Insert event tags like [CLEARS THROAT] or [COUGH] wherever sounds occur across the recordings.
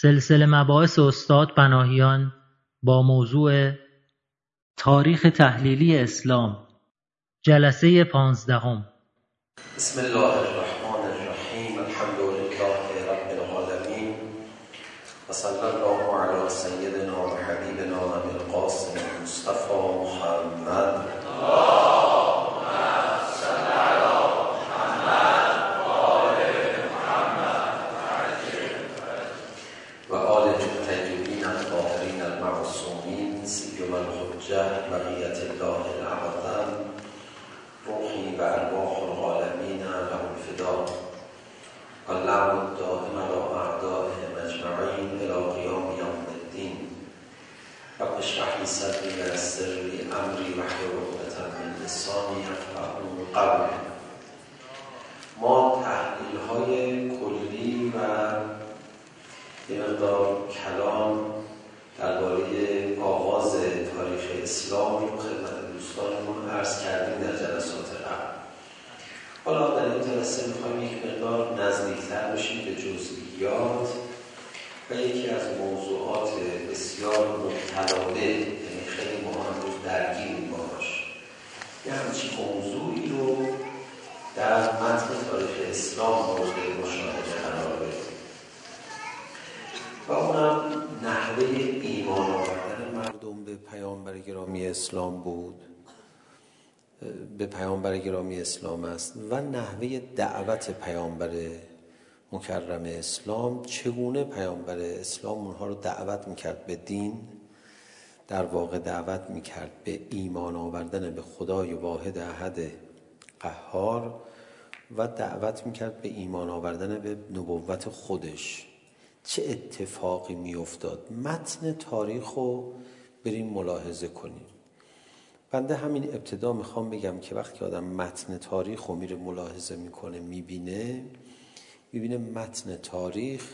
سلسله مباحث استاد بناهیان با موضوع تاریخ تحلیلی اسلام جلسه پانزدهم. بسم الله الرحمن الرحیم. الحمد لله رب العالمین. و صلی الله علی سیدنا و حبیبنا و القاسم مصطفی محمد. قبله ما تحلیل های کلی و یه مقدار کلام درباره آغاز تاریخ اسلام رو خدمت دوستانمون عرض کردیم در جلسات قبل حالا در این جلسه میخوایم یک مقدار نزدیکتر بشیم به جزئیات و یکی از موضوعات بسیار مبتلانه یعنی خیلی موضوعی رو در متن تاریخ اسلام مورد مشاهده قرار بده و اونم نحوه ایمان آوردن مردم به پیامبر گرامی اسلام بود به پیامبر گرامی اسلام است و نحوه دعوت پیامبر مکرم اسلام چگونه پیامبر اسلام اونها رو دعوت میکرد به دین در واقع دعوت میکرد به ایمان آوردن به خدای واحد احد قهار و دعوت میکرد به ایمان آوردن به نبوت خودش. چه اتفاقی میافتاد؟ متن تاریخ رو بریم ملاحظه کنیم. بنده همین ابتدا میخوام بگم که وقتی آدم متن تاریخ رو میره ملاحظه میکنه میبینه میبینه متن تاریخ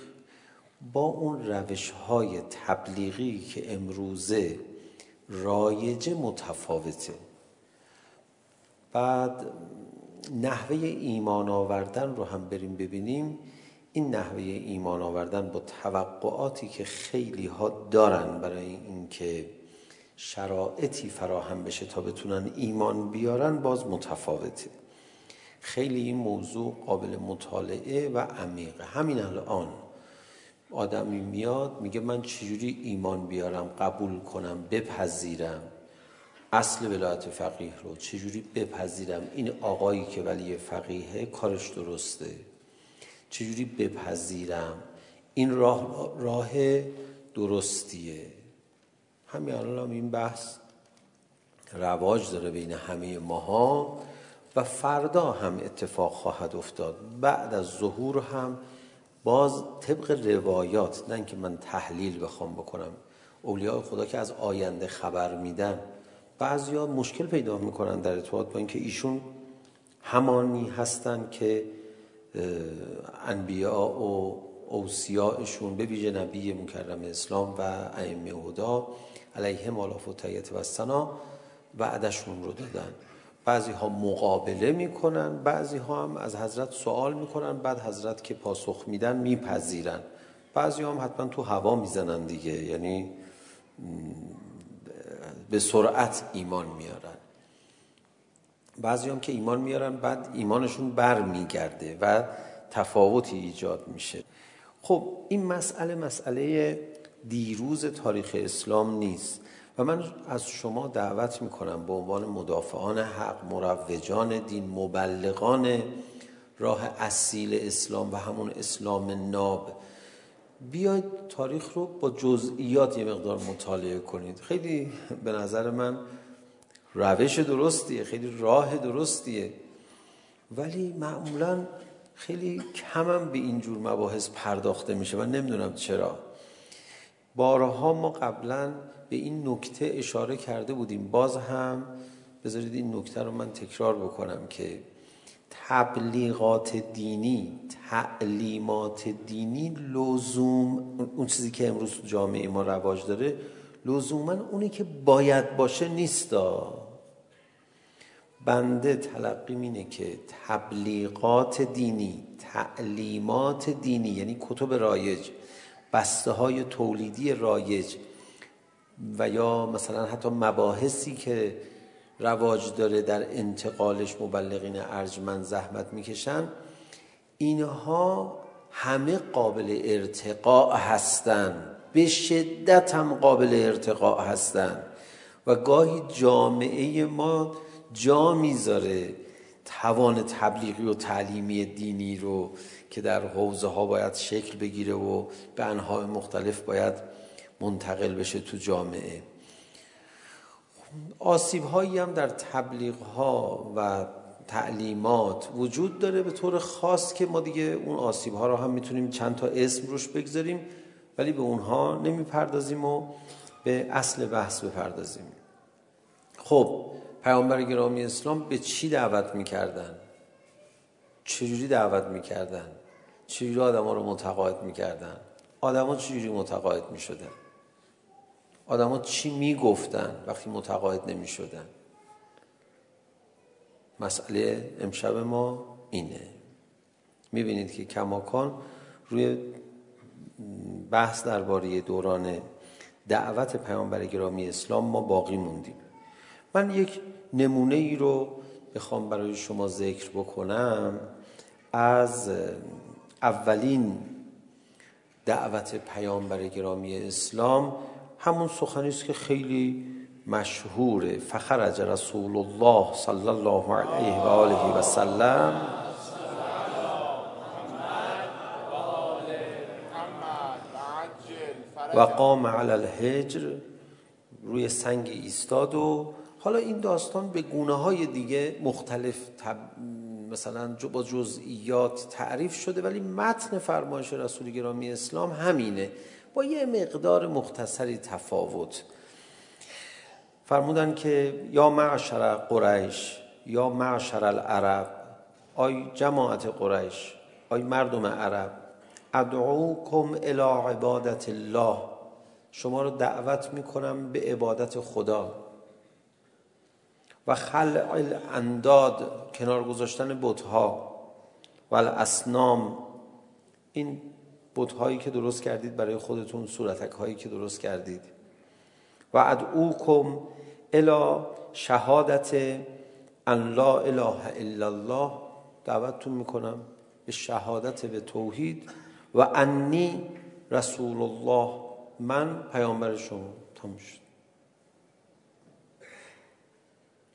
با اون روش های تبلیغی که امروزه رایج متفاوته. بعد نحوه ایمان آوردن رو هم بریم ببینیم. این نحوه ایمان آوردن با توقعاتی که خیلی ها دارن برای اینکه شرایطی فراهم بشه تا بتونن ایمان بیارن باز متفاوته. خیلی این موضوع قابل مطالعه و عمیقه. همین الان آدمی میاد میگه من چجوری ایمان بیارم قبول کنم بپذیرم. اصل ولایت فقیه رو چجوری بپذیرم؟ این آقایی که ولی فقیه کارش درسته. چجوری بپذیرم؟ این راه راه درستیه. همین الان این بحث رواج داره بین همه ماها و فردا هم اتفاق خواهد افتاد. بعد از ظهور هم باز طبق روایات نه که من تحلیل بخوام بکنم. اولیاء خدا که از آینده خبر میدن بعضیا مشکل پیدا میکنن در ارتباط با اینکه ایشون همانی هستن که انبیا و اوصیاشون به ویژه نبی مکرم اسلام و ائمه هدا علیهم آلاف و تیت و سنا وعدشون رو دادن. بعضی ها مقابله میکنن بعضی ها هم از حضرت سوال میکنن بعد حضرت که پاسخ میدن میپذیرن. بعضی ها هم حتما تو هوا میزنن دیگه یعنی به سرعت ایمان میارن. بعضی هم که ایمان میارن بعد ایمانشون بر میگرده و تفاوتی ایجاد میشه. خب این مسئله مسئله دیروز تاریخ اسلام نیست. و من از شما دعوت میکنم به عنوان مدافعان حق مروجان دین مبلغان راه اصیل اسلام و همون اسلام ناب. بیاید تاریخ رو با جزئیات یه مقدار مطالعه کنید. خیلی به نظر من روش درستیه خیلی راه درستیه. ولی معمولا خیلی کم هم به این جور مباحث پرداخته میشه و نمیدونم چرا. بارها ما قبلا به این نکته اشاره کرده بودیم. باز هم بذارید این نکته رو من تکرار بکنم که تبلیغات دینی تعلیمات دینی لزوم اون چیزی که امروز جامعه ما رواج داره لزوما اونی که باید باشه نیستا بنده تلقی اینه که تبلیغات دینی تعلیمات دینی یعنی کتب رایج بسته های تولیدی رایج و یا مثلا حتی مباحثی که رواج داره در انتقالش مبلغین ارجمند زحمت میکشن اینها همه قابل ارتقاء هستند به شدت هم قابل ارتقاء هستند و گاهی جامعه ما جا میذاره توان تبلیغی و تعلیمی دینی رو که در حوزه ها باید شکل بگیره و به انهای مختلف باید منتقل بشه تو جامعه. آسیب هایی هم در تبلیغ ها و تعلیمات وجود داره به طور خاص که ما دیگه اون آسیب ها رو هم میتونیم چند تا اسم روش بگذاریم ولی به اونها نمیپردازیم و به اصل بحث بپردازیم. خب پیامبر گرامی اسلام به چی دعوت میکردن؟ چجوری دعوت میکردن؟ چجوری آدم ها رو متقاعد میکردن؟ آدم ها چجوری متقاعد میشدن؟ آدم ها چی میگفتن وقتی متقاعد نمی شدن مسئله امشب ما اینه. میبینید که کماکان روی بحث درباره دوران دعوت پیامبر گرامی اسلام ما باقی موندیم. من یک نمونه ای رو بخوام برای شما ذکر بکنم. از اولین دعوت پیامبر گرامی اسلام همون سخنی است که خیلی مشهوره. فخرج رسول الله صلی الله علیه و آله و سلم. و قام علی الهجر. روی سنگ ایستاد و حالا این داستان به گونه های دیگه مختلف تب... مثلا با جزئیات تعریف شده ولی متن فرمایش رسول گرامی اسلام همینه. با یه مقدار مختصری تفاوت. فرمودن که یا معشر قریش یا معشر العرب آی جماعت قریش آی مردم عرب ادعوکم الی عبادت الله. شما رو دعوت میکنم به عبادت خدا. و خلع الانداد کنار گذاشتن بتها و الاسنام این بتهایی که درست کردید برای خودتون صورتک هایی که درست کردید. و ادعوکم الى شهادت ان لا اله الا الله. دعوتتون میکنم به شهادت به توحید. و انی رسول الله من پیامبر شما. تموم شد.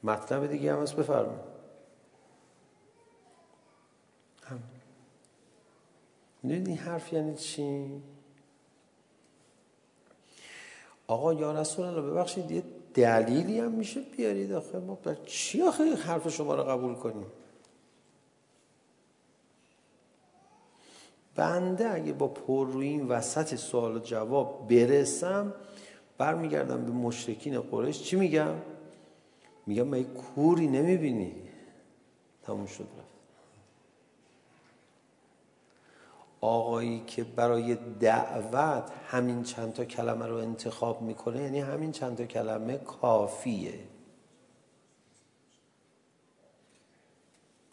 مطلب دیگه هم هست بفرمایید هم این حرف یعنی چی آقا یا رسول الله ببخشید یه دلیلی هم میشه بیارید آخه ما بر چی آخه حرف شما رو قبول کنیم بنده اگه با پر روی این وسط سوال و جواب برسم برمیگردم به مشرکین قریش چی میگم میگم من کوری نمیبینی تموم شد رفت آقایی که برای دعوت همین چند تا کلمه رو انتخاب میکنه یعنی همین چند تا کلمه کافیه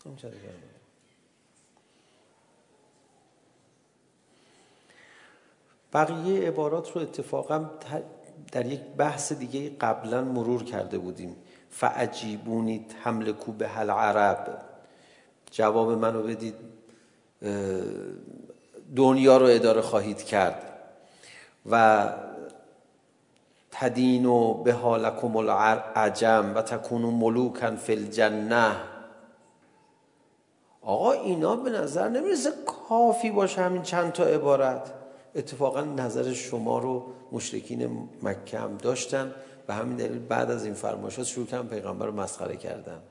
همین چند تا کلمه بقیه عبارات رو اتفاقا در یک بحث دیگه قبلا مرور کرده بودیم فعجیبونی حمل کو به هل عرب جواب منو بدید؟ دنیا رو اداره خواهید کرد. و تدینو به حالکم العجم و تکونو ملوکن فی الجنه. آقا اینا به نظر نمیرسه کافی باشه همین چند تا عبارت. اتفاقا نظر شما رو مشرکین مکه هم داشتن. به همین دلیل بعد از این فرمایشات شروع کردن پیغمبر رو مسخره کردن.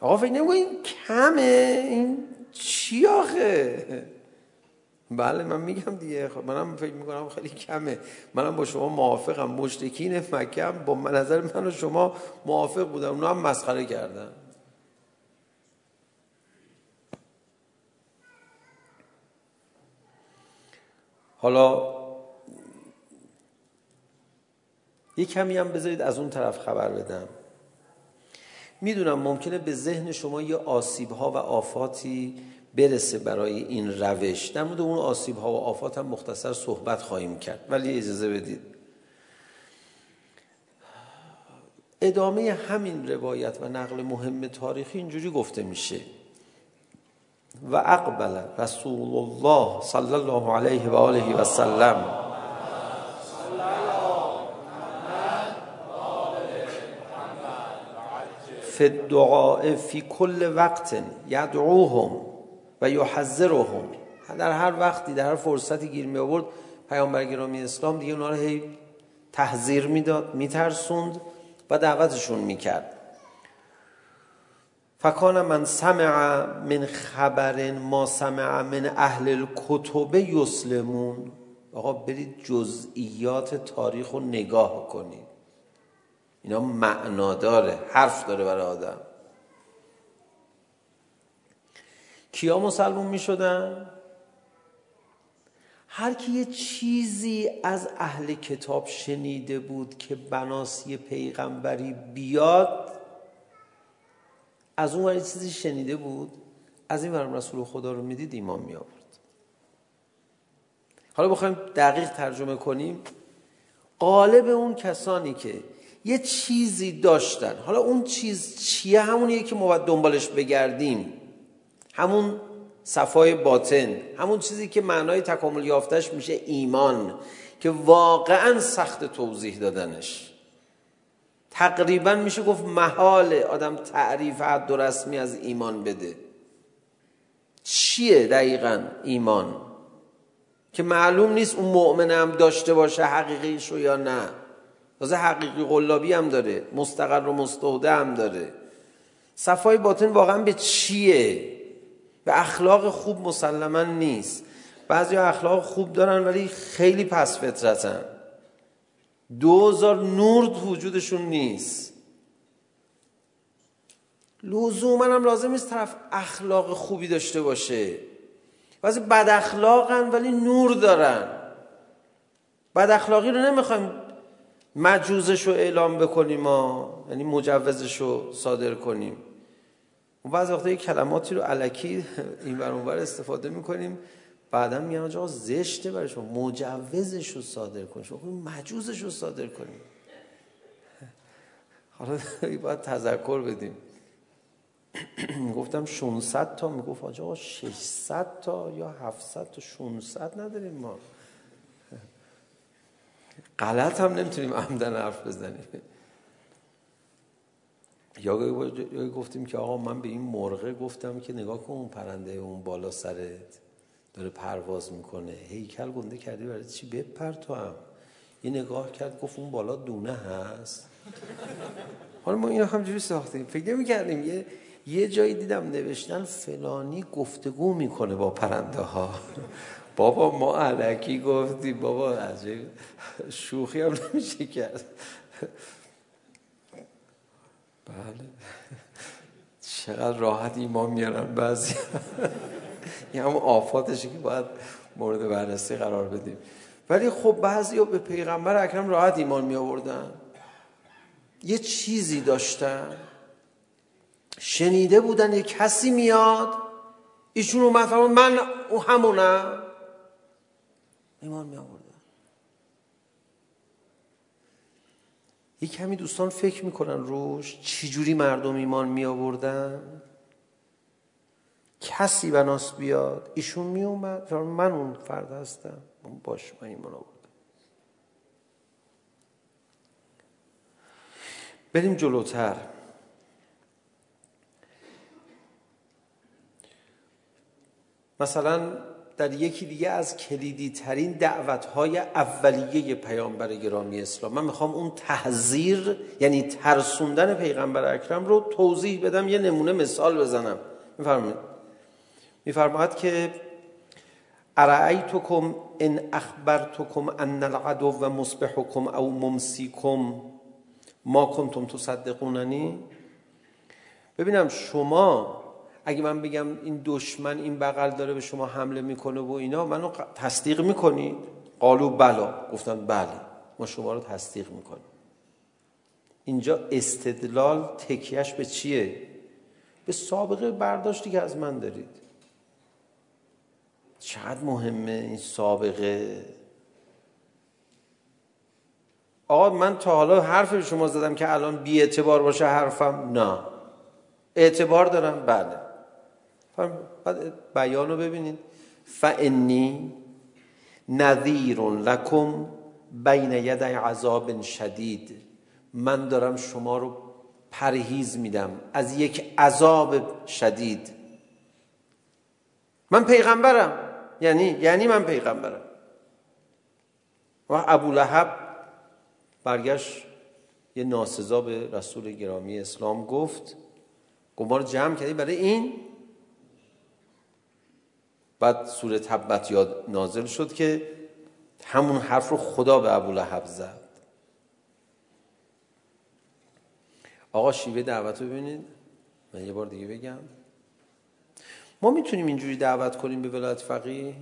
آقا فکر نگو این کمه؟ این چی آخه؟ بله من میگم دیگه. خب منم فکر میکنم خیلی کمه. منم با شما موافقم. مشتکین مکه هم با نظر من و شما موافق بودن. اونا هم مسخره کردن. حالا یه کمی هم بذارید از اون طرف خبر بدم. میدونم ممکنه به ذهن شما یه آسیب ها و آفاتی برسه برای این روش. در مورد اون آسیب ها و آفات هم مختصر صحبت خواهیم کرد. ولی اجازه بدید. ادامه همین روایت و نقل مهم تاریخی اینجوری گفته میشه. و اقبل رسول الله صلی الله علیه و آله و سلم في الدعاء في كل وقت يدعوهم و یحذرهم در هر وقتی در هر فرصتی گیر می آورد. پیامبر گرامی اسلام دیگه اونها رو هی تحذیر میداد میترسوند و دعوتشون میکرد. فکان من سمع من خبر ما سمع من اهل الكتب یسلمون. آقا برید جزئیات تاریخ رو نگاه کنید. اینا معنا داره حرف داره برای آدم کیا مسلمون می شدن؟ هر کی یه چیزی از اهل کتاب شنیده بود که بناسی پیغمبری بیاد از اون ور چیزی شنیده بود از این ورم رسول خدا رو میدید ایمان می آورد حالا بخوایم دقیق ترجمه کنیم قالب اون کسانی که یه چیزی داشتن. حالا اون چیز چیه؟ همونیه که ما باید دنبالش بگردیم. همون صفای باطن. همون چیزی که معنای تکامل یافتش میشه ایمان که واقعا سخت توضیح دادنش. تقریبا میشه گفت محاله آدم تعریف حد و رسمی از ایمان بده. چیه دقیقا ایمان؟ که معلوم نیست اون مؤمن هم داشته باشه حقیقیشو یا نه. تازه حقیقی قلابی هم داره مستقر و مستوده هم داره. صفای باطن واقعا به چیه؟ به اخلاق خوب مسلما نیست. بعضی اخلاق خوب دارن ولی خیلی پس فطرتن. دوزار نور وجودشون نیست. لزوما هم لازم نیست طرف اخلاق خوبی داشته باشه. بعضی بد اخلاقن ولی نور دارن. بد اخلاقی رو نمیخوایم مجوزش رو اعلام بکنیم ما یعنی مجوزش رو صادر کنیم. اون بعض وقتا یک کلماتی رو علکی این بر اون بر استفاده میکنیم بعدا میگن آجا زشته برای شما. مجوزش رو صادر کنیم. شما مجوزش رو صادر کنیم. حالا [LAUGHS] باید تذکر بدیم. [CLEARS THROAT] گفتم 600 تا میگفت آجا 600 تا یا 700 تا 600 نداریم ما. غلط هم نمیتونیم عمدن حرف بزنیم یا گفتیم که آقا من به این مرغه گفتم که نگاه کن اون پرنده اون بالا سرت داره پرواز میکنه هیکل گنده کردی برای چی بپر تو هم یه نگاه کرد گفت اون بالا دونه هست حالا ما اینو همجوری ساختیم فکر نمی کردیم یه یه جایی دیدم نوشتن فلانی گفتگو میکنه با پرنده ها بابا ما علکی گفتی بابا عجیب شوخی هم نمیشه کرد بله چقدر راحت ایمان میارن بعضی این همون آفاتشه که باید مورد بررسی قرار بدیم ولی خب بعضی ها به پیغمبر اکرم راحت ایمان می آوردن یه چیزی داشتن شنیده بودن یه کسی میاد ایشون اومد من او همونم ایمان می آوردن یک کمی دوستان فکر میکنن روش چجوری مردم ایمان می آوردن کسی بناس بیاد ایشون می اومد من اون فرد هستم باش من ایمان آوردم بریم جلوتر مثلا در یکی دیگه از کلیدی ترین دعوت های اولیه پیامبر گرامی اسلام. من میخوام اون تحذیر یعنی ترسوندن پیغمبر اکرم رو توضیح بدم یه نمونه مثال بزنم. میفرمایید. میفرماید که ارایتکم ان اخبرتکم ان العدو و مصبحکم او ممسیکم ما کنتم تصدقوننی؟ ببینم شما اگه من بگم این دشمن این بغل داره به شما حمله میکنه و اینا منو تصدیق میکنید؟ قالو بلا. گفتن بله. ما شما رو تصدیق میکنیم. اینجا استدلال تکیهش به چیه؟ به سابقه برداشتی که از من دارید. چقدر مهمه این سابقه؟ آقا من تا حالا حرف شما زدم که الان بی اعتبار باشه حرفم. نه. اعتبار دارم؟ بله. بعد بیان رو ببینید فانی نذیر لکم بین ید عذاب شدید من دارم شما رو پرهیز میدم از یک عذاب شدید من پیغمبرم یعنی یعنی من پیغمبرم و ابو لهب برگشت یه ناسزا به رسول گرامی اسلام گفت گمار جمع کردی برای این بعد سوره تبت یاد نازل شد که همون حرف رو خدا به ابو ابولهب زد. آقا شیوه دعوت رو ببینید. من یه بار دیگه بگم. ما میتونیم اینجوری دعوت کنیم به ولایت فقیه؟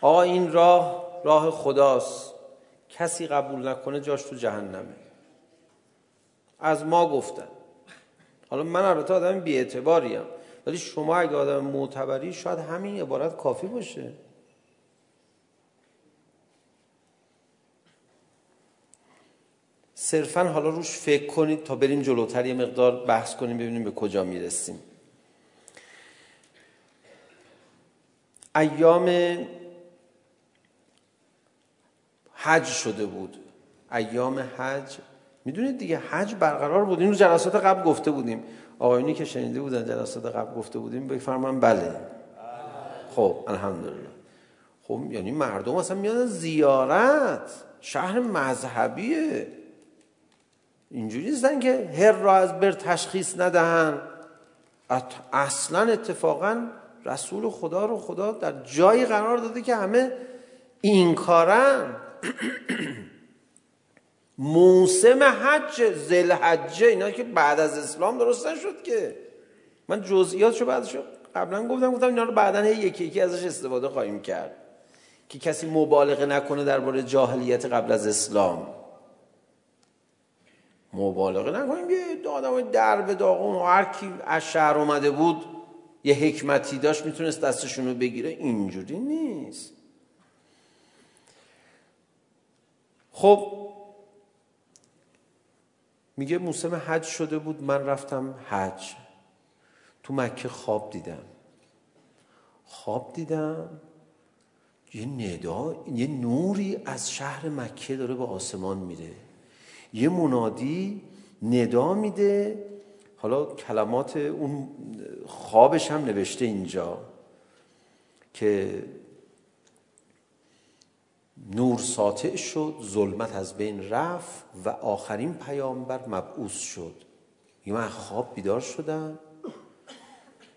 آقا این راه راه خداست. کسی قبول نکنه جاش تو جهنمه. از ما گفتن. حالا من البته آدم بی اعتباریم ولی شما اگه آدم معتبری شاید همین عبارت کافی باشه. صرفا حالا روش فکر کنید تا بریم جلوتر یه مقدار بحث کنیم ببینیم به کجا میرسیم. ایام حج شده بود. ایام حج میدونید دیگه حج برقرار بود. اینو جلسات قبل گفته بودیم. آقایونی که شنیده بودن جلسات قبل گفته بودیم بفرمایید بله. خب الحمدلله. خب یعنی مردم اصلا میان زیارت. شهر مذهبیه. اینجوری نیستن که هر را از بر تشخیص ندهن. اصلا اتفاقا رسول خدا رو خدا در جایی قرار داده که همه این کارن. [CLEARS THROAT] موسم حج زل حج اینا که بعد از اسلام درست نشد که من جزئیاتشو بعدش قبلا گفتم گفتم اینا رو بعدا یکی یکی ازش استفاده خواهیم کرد که کسی مبالغه نکنه درباره جاهلیت قبل از اسلام مبالغه نکنیم یه آدم در به داغون و هر کی از شهر اومده بود یه حکمتی داشت میتونست دستشون رو بگیره اینجوری نیست خب میگه موسم حج شده بود من رفتم حج. تو مکه خواب دیدم. خواب دیدم. یه ندا یه نوری از شهر مکه داره به آسمان میره. یه منادی ندا میده. حالا کلمات اون خوابش هم نوشته اینجا که نور ساطع شد ظلمت از بین رفت و آخرین پیامبر مبعوث شد من خواب بیدار شدم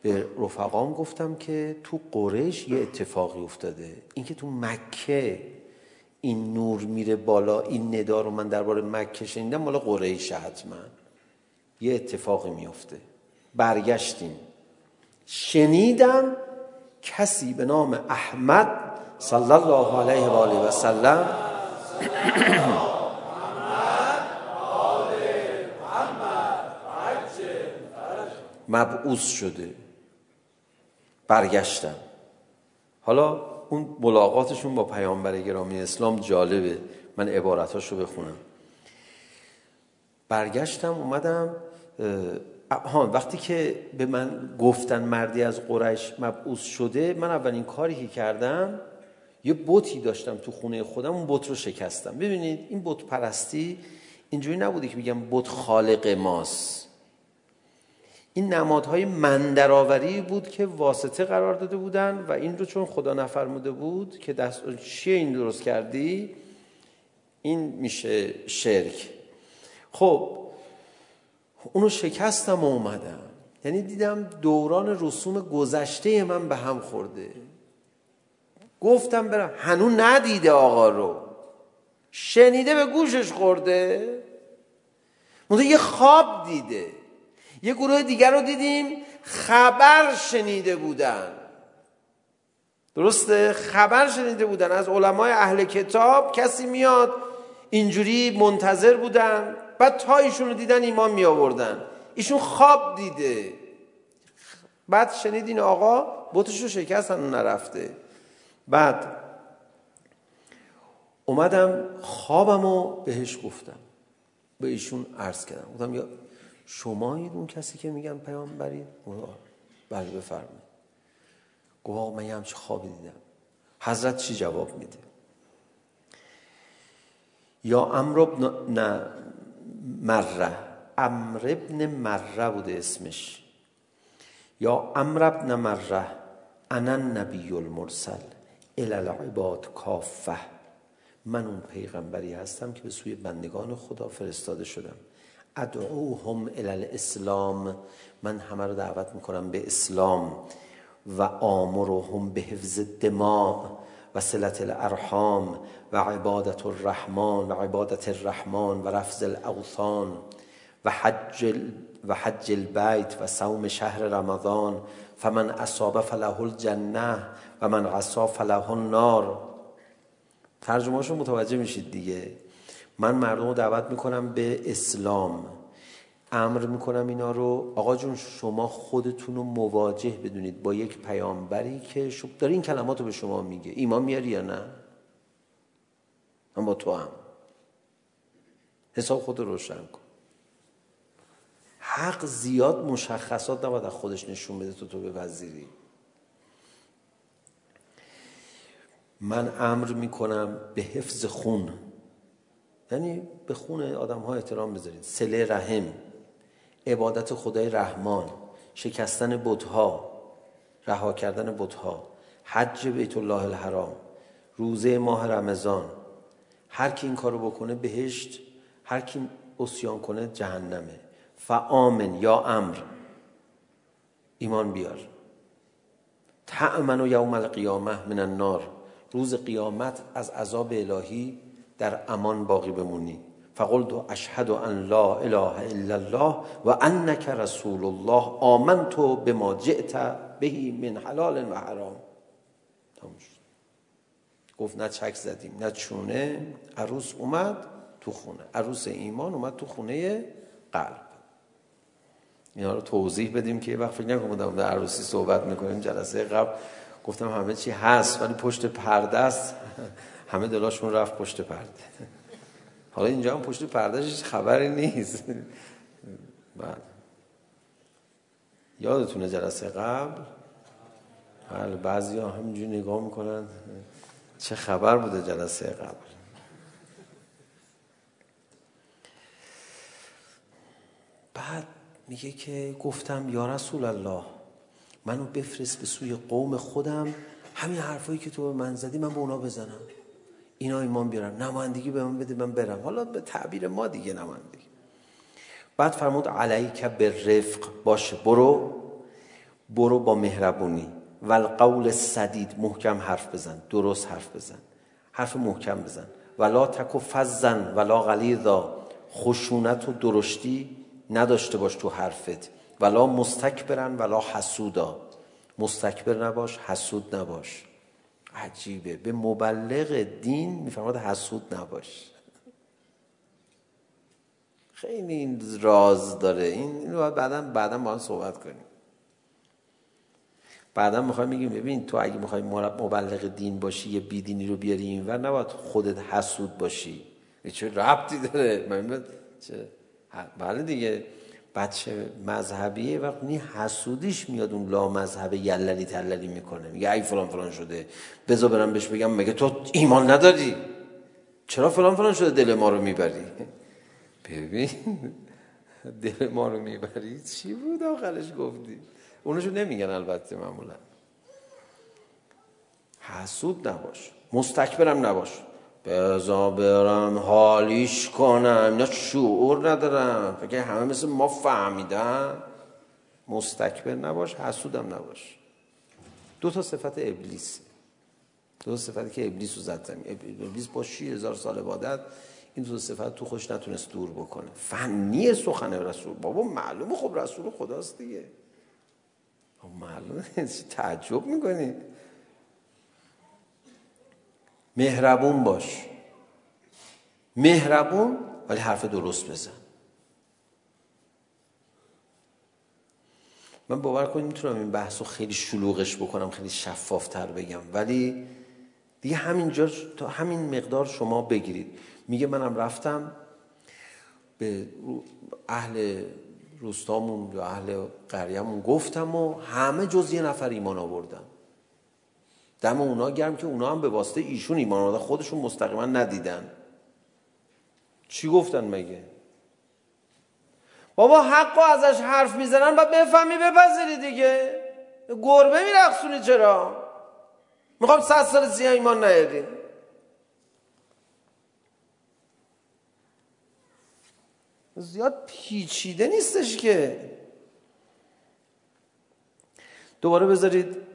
به رفقام گفتم که تو قریش یه اتفاقی افتاده این که تو مکه این نور میره بالا این ندا رو من درباره مکه شنیدم مال قریش حتما یه اتفاقی میفته برگشتیم شنیدم کسی به نام احمد sallallahu alaihi wa alihi wa sallam. مبعوث شده برگشتن حالا اون ملاقاتشون با پیامبر گرامی اسلام جالبه من عبارتاشو بخونم برگشتم اومدم ها وقتی که به من گفتن مردی از قریش مبعوث شده من اولین کاری که کردم یه بوتی داشتم تو خونه خودم اون بوت رو شکستم. ببینید این بوت پرستی اینجوری نبوده که بگم بوت خالق ماست. این نمادهای مندرآوری بود که واسطه قرار داده بودن و این رو چون خدا نفرموده بود که دست چیه این درست کردی؟ این میشه شرک. خب اونو شکستم و اومدم. یعنی دیدم دوران رسوم گذشته من به هم خورده. گفتم برم. هنو ندیده آقا رو. شنیده به گوشش خورده. منطقه یه خواب دیده. یه گروه دیگر رو دیدیم خبر شنیده بودن. درسته؟ خبر شنیده بودن. از علمای اهل کتاب کسی میاد اینجوری منتظر بودن. بعد تا ایشون رو دیدن ایمان می آوردن ایشون خواب دیده. بعد شنید این آقا بوتش رو شکستن نرفته. بعد اومدم خوابم رو بهش گفتم به ایشون عرض کردم گفتم یا شمایید اون کسی که میگم پیامبری بله بفرمایید گفت آقا من یه همچه خوابی دیدم حضرت چی جواب میده یا امر ابن نه مره امر ابن مره بوده اسمش یا امر ابن مره انا نبی المرسل الالعباد کافه من اون پیغمبری هستم که به سوی بندگان خدا فرستاده شدم ادعوهم الالاسلام من همه رو دعوت میکنم به اسلام و آمرهم به حفظ دماء و صلت الارحام و عبادت الرحمن و عبادت الرحمن و رفض الاوثان و حج و حج البيت و صوم شهر رمضان فمن اصاب فله الجنه و من عصا فله النار ترجمه رو متوجه میشید دیگه. من مردم رو دعوت میکنم به اسلام. امر میکنم اینا رو. آقا جون شما خودتون رو مواجه بدونید. با یک پیامبری که شب داره این کلمات رو به شما میگه. ایمان میاری یا نه؟ من با تو هم. حساب خود رو روشن کن. حق زیاد مشخصات نباید از خودش نشون بده تو تو به وزیری. من امر میکنم به حفظ خون. یعنی به خون آدم ها احترام بذارید سله رحم عبادت خدای رحمان شکستن بتها رها کردن بتها حج بیت الله الحرام روزه ماه رمضان. هر کی این کارو بکنه بهشت هر کی عصیان کنه جهنمه. فآمن یا امر ایمان بیار تأمن یوم القیامه من النار روز قیامت از عذاب الهی در امان باقی بمونی فقلت اشهد ان لا اله الا الله و انك رسول الله آمنت بما جئت به من حلال و حرام تموم گفت نه چک زدیم نه چونه عروس اومد تو خونه عروس ایمان اومد تو خونه قلب اینا رو توضیح بدیم که یه وقت فکر نکنم در عروسی صحبت میکنیم جلسه قبل گفتم همه چی هست ولی پشت پرده است همه دلاشون رفت پشت پرده حالا اینجا هم پشت پرده هیچ خبری نیست بله یادتونه جلسه قبل بله بعضی ها همینجوری نگاه میکنن چه خبر بوده جلسه قبل بعد میگه که گفتم یا رسول الله منو بفرست به سوی قوم خودم. همین حرفایی که تو به من زدی من به اونا بزنم. اینا ایمان بیارن. نمایندگی به من بده من برم. حالا به تعبیر ما دیگه نمایندگی. بعد فرمود علیک به رفق باش برو. برو با مهربونی. و القول صدید محکم حرف بزن. درست حرف بزن. حرف محکم بزن. ولا تکو فزن ولا غلیظا. خشونت و درشتی. نداشته باش تو حرفت ولا مستکبرن ولا حسودا مستکبر نباش حسود نباش عجیبه به مبلغ دین میفرماد حسود نباش خیلی این راز داره این اینو بعدا بعدا با هم صحبت کنیم بعدا میخوایم بگیم ببین تو اگه میخوای مبلغ دین باشی یه بیدینی رو بیاری اینور نباید خودت حسود باشی چه ربطی داره من چه بله دیگه بچه مذهبیه نی حسودیش میاد اون لا مذهب یللی تللی میکنه میگه ای فلان فلان شده بذار برم بهش بگم مگه تو ایمان نداری چرا فلان فلان شده دل ما رو میبری ببین دل ما رو میبری چی بود آخرش گفتی اونشو نمیگن البته معمولا حسود نباش مستکبرم نباش بزا برم حالیش کنم اینا شعور ندارم فکر همه مثل ما فهمیدن مستکبر نباش حسودم نباش دو تا صفت ابلیس دو تا صفتی که ابلیس رو زد ابلیس با 6000 سال عبادت این دو تا صفت تو خوش نتونست دور بکنه فنی سخن رسول بابا معلومه خب رسول خداست دیگه معلومه تعجب میکنی مهربون باش مهربون ولی حرف درست بزن من باور کنیم میتونم این بحث رو خیلی شلوغش بکنم خیلی شفافتر بگم ولی دیگه همین جا تا همین مقدار شما بگیرید میگه منم رفتم به اهل روستامون یا اهل قریمون گفتم و همه جز یه نفر ایمان آوردن دم اونا گرم که اونا هم به واسطه ایشون ایمان آوردن خودشون مستقیما ندیدن. چی گفتن مگه؟ بابا حقو ازش حرف میزنن بعد بفهمی بپذیری دیگه. گربه میرقصونی چرا؟ میخوام صد سال زیان ایمان نیاری زیاد پیچیده نیستش که. دوباره بذارید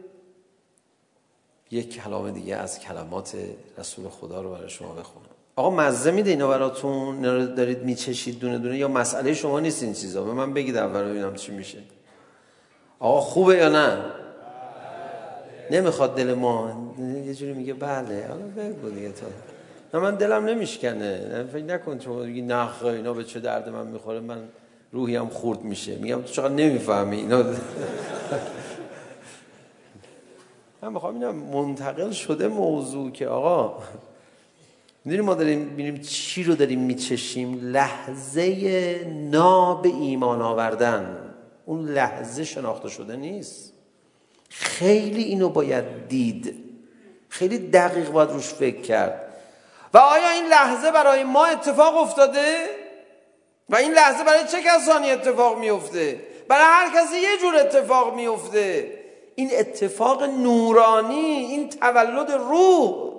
یک کلام دیگه از کلمات رسول خدا رو برای شما بخونم. آقا مزه میده اینا براتون؟ اینا دارید میچشید دونه دونه؟ یا مسئله شما نیست این چیزا؟ به من بگید اول ببینم چی میشه. آقا خوبه یا نه؟ نمیخواد دل ما یه جوری میگه بله حالا بگو دیگه تا. نه من دلم نمیشکنه. فکر نکن تو میگی نخ اینا به چه درد من میخوره من روحیم خورد میشه. میگم تو چقدر نمیفهمی اینا؟ من میخوام اینا منتقل شده موضوع که آقا میدونیم ما داریم بینیم چی رو داریم میچشیم لحظه ناب ایمان آوردن اون لحظه شناخته شده نیست خیلی اینو باید دید خیلی دقیق باید روش فکر کرد و آیا این لحظه برای ما اتفاق افتاده و این لحظه برای چه کسانی اتفاق میفته برای هر کسی یه جور اتفاق میفته این اتفاق نورانی این تولد روح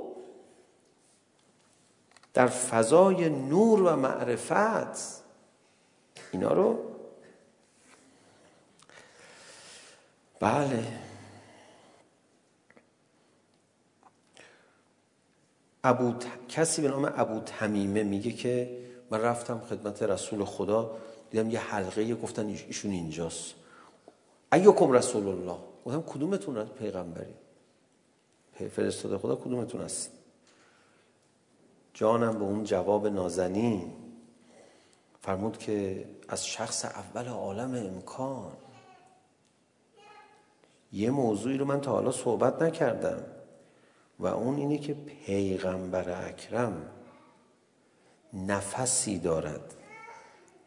در فضای نور و معرفت اینا رو بله ابو ت... کسی به نام ابو تمیمه میگه که من رفتم خدمت رسول خدا دیدم یه حلقه گفتن ایشون اینجاست ایوکم رسول الله و کدومتون از پیغمبری فرستاده خدا کدومتون است جانم به اون جواب نازنین فرمود که از شخص اول عالم امکان یه موضوعی رو من تا حالا صحبت نکردم و اون اینه که پیغمبر اکرم نفسی دارد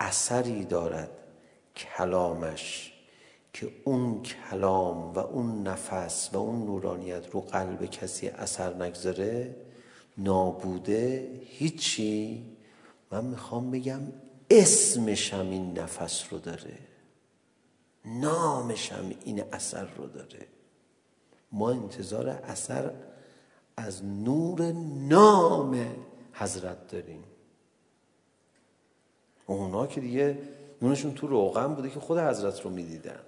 اثری دارد کلامش که اون کلام و اون نفس و اون نورانیت رو قلب کسی اثر نگذاره نابوده هیچی من میخوام بگم اسمش هم این نفس رو داره نامش هم این اثر رو داره ما انتظار اثر از نور نام حضرت داریم اونا که دیگه نونشون تو روغن بوده که خود حضرت رو میدیدن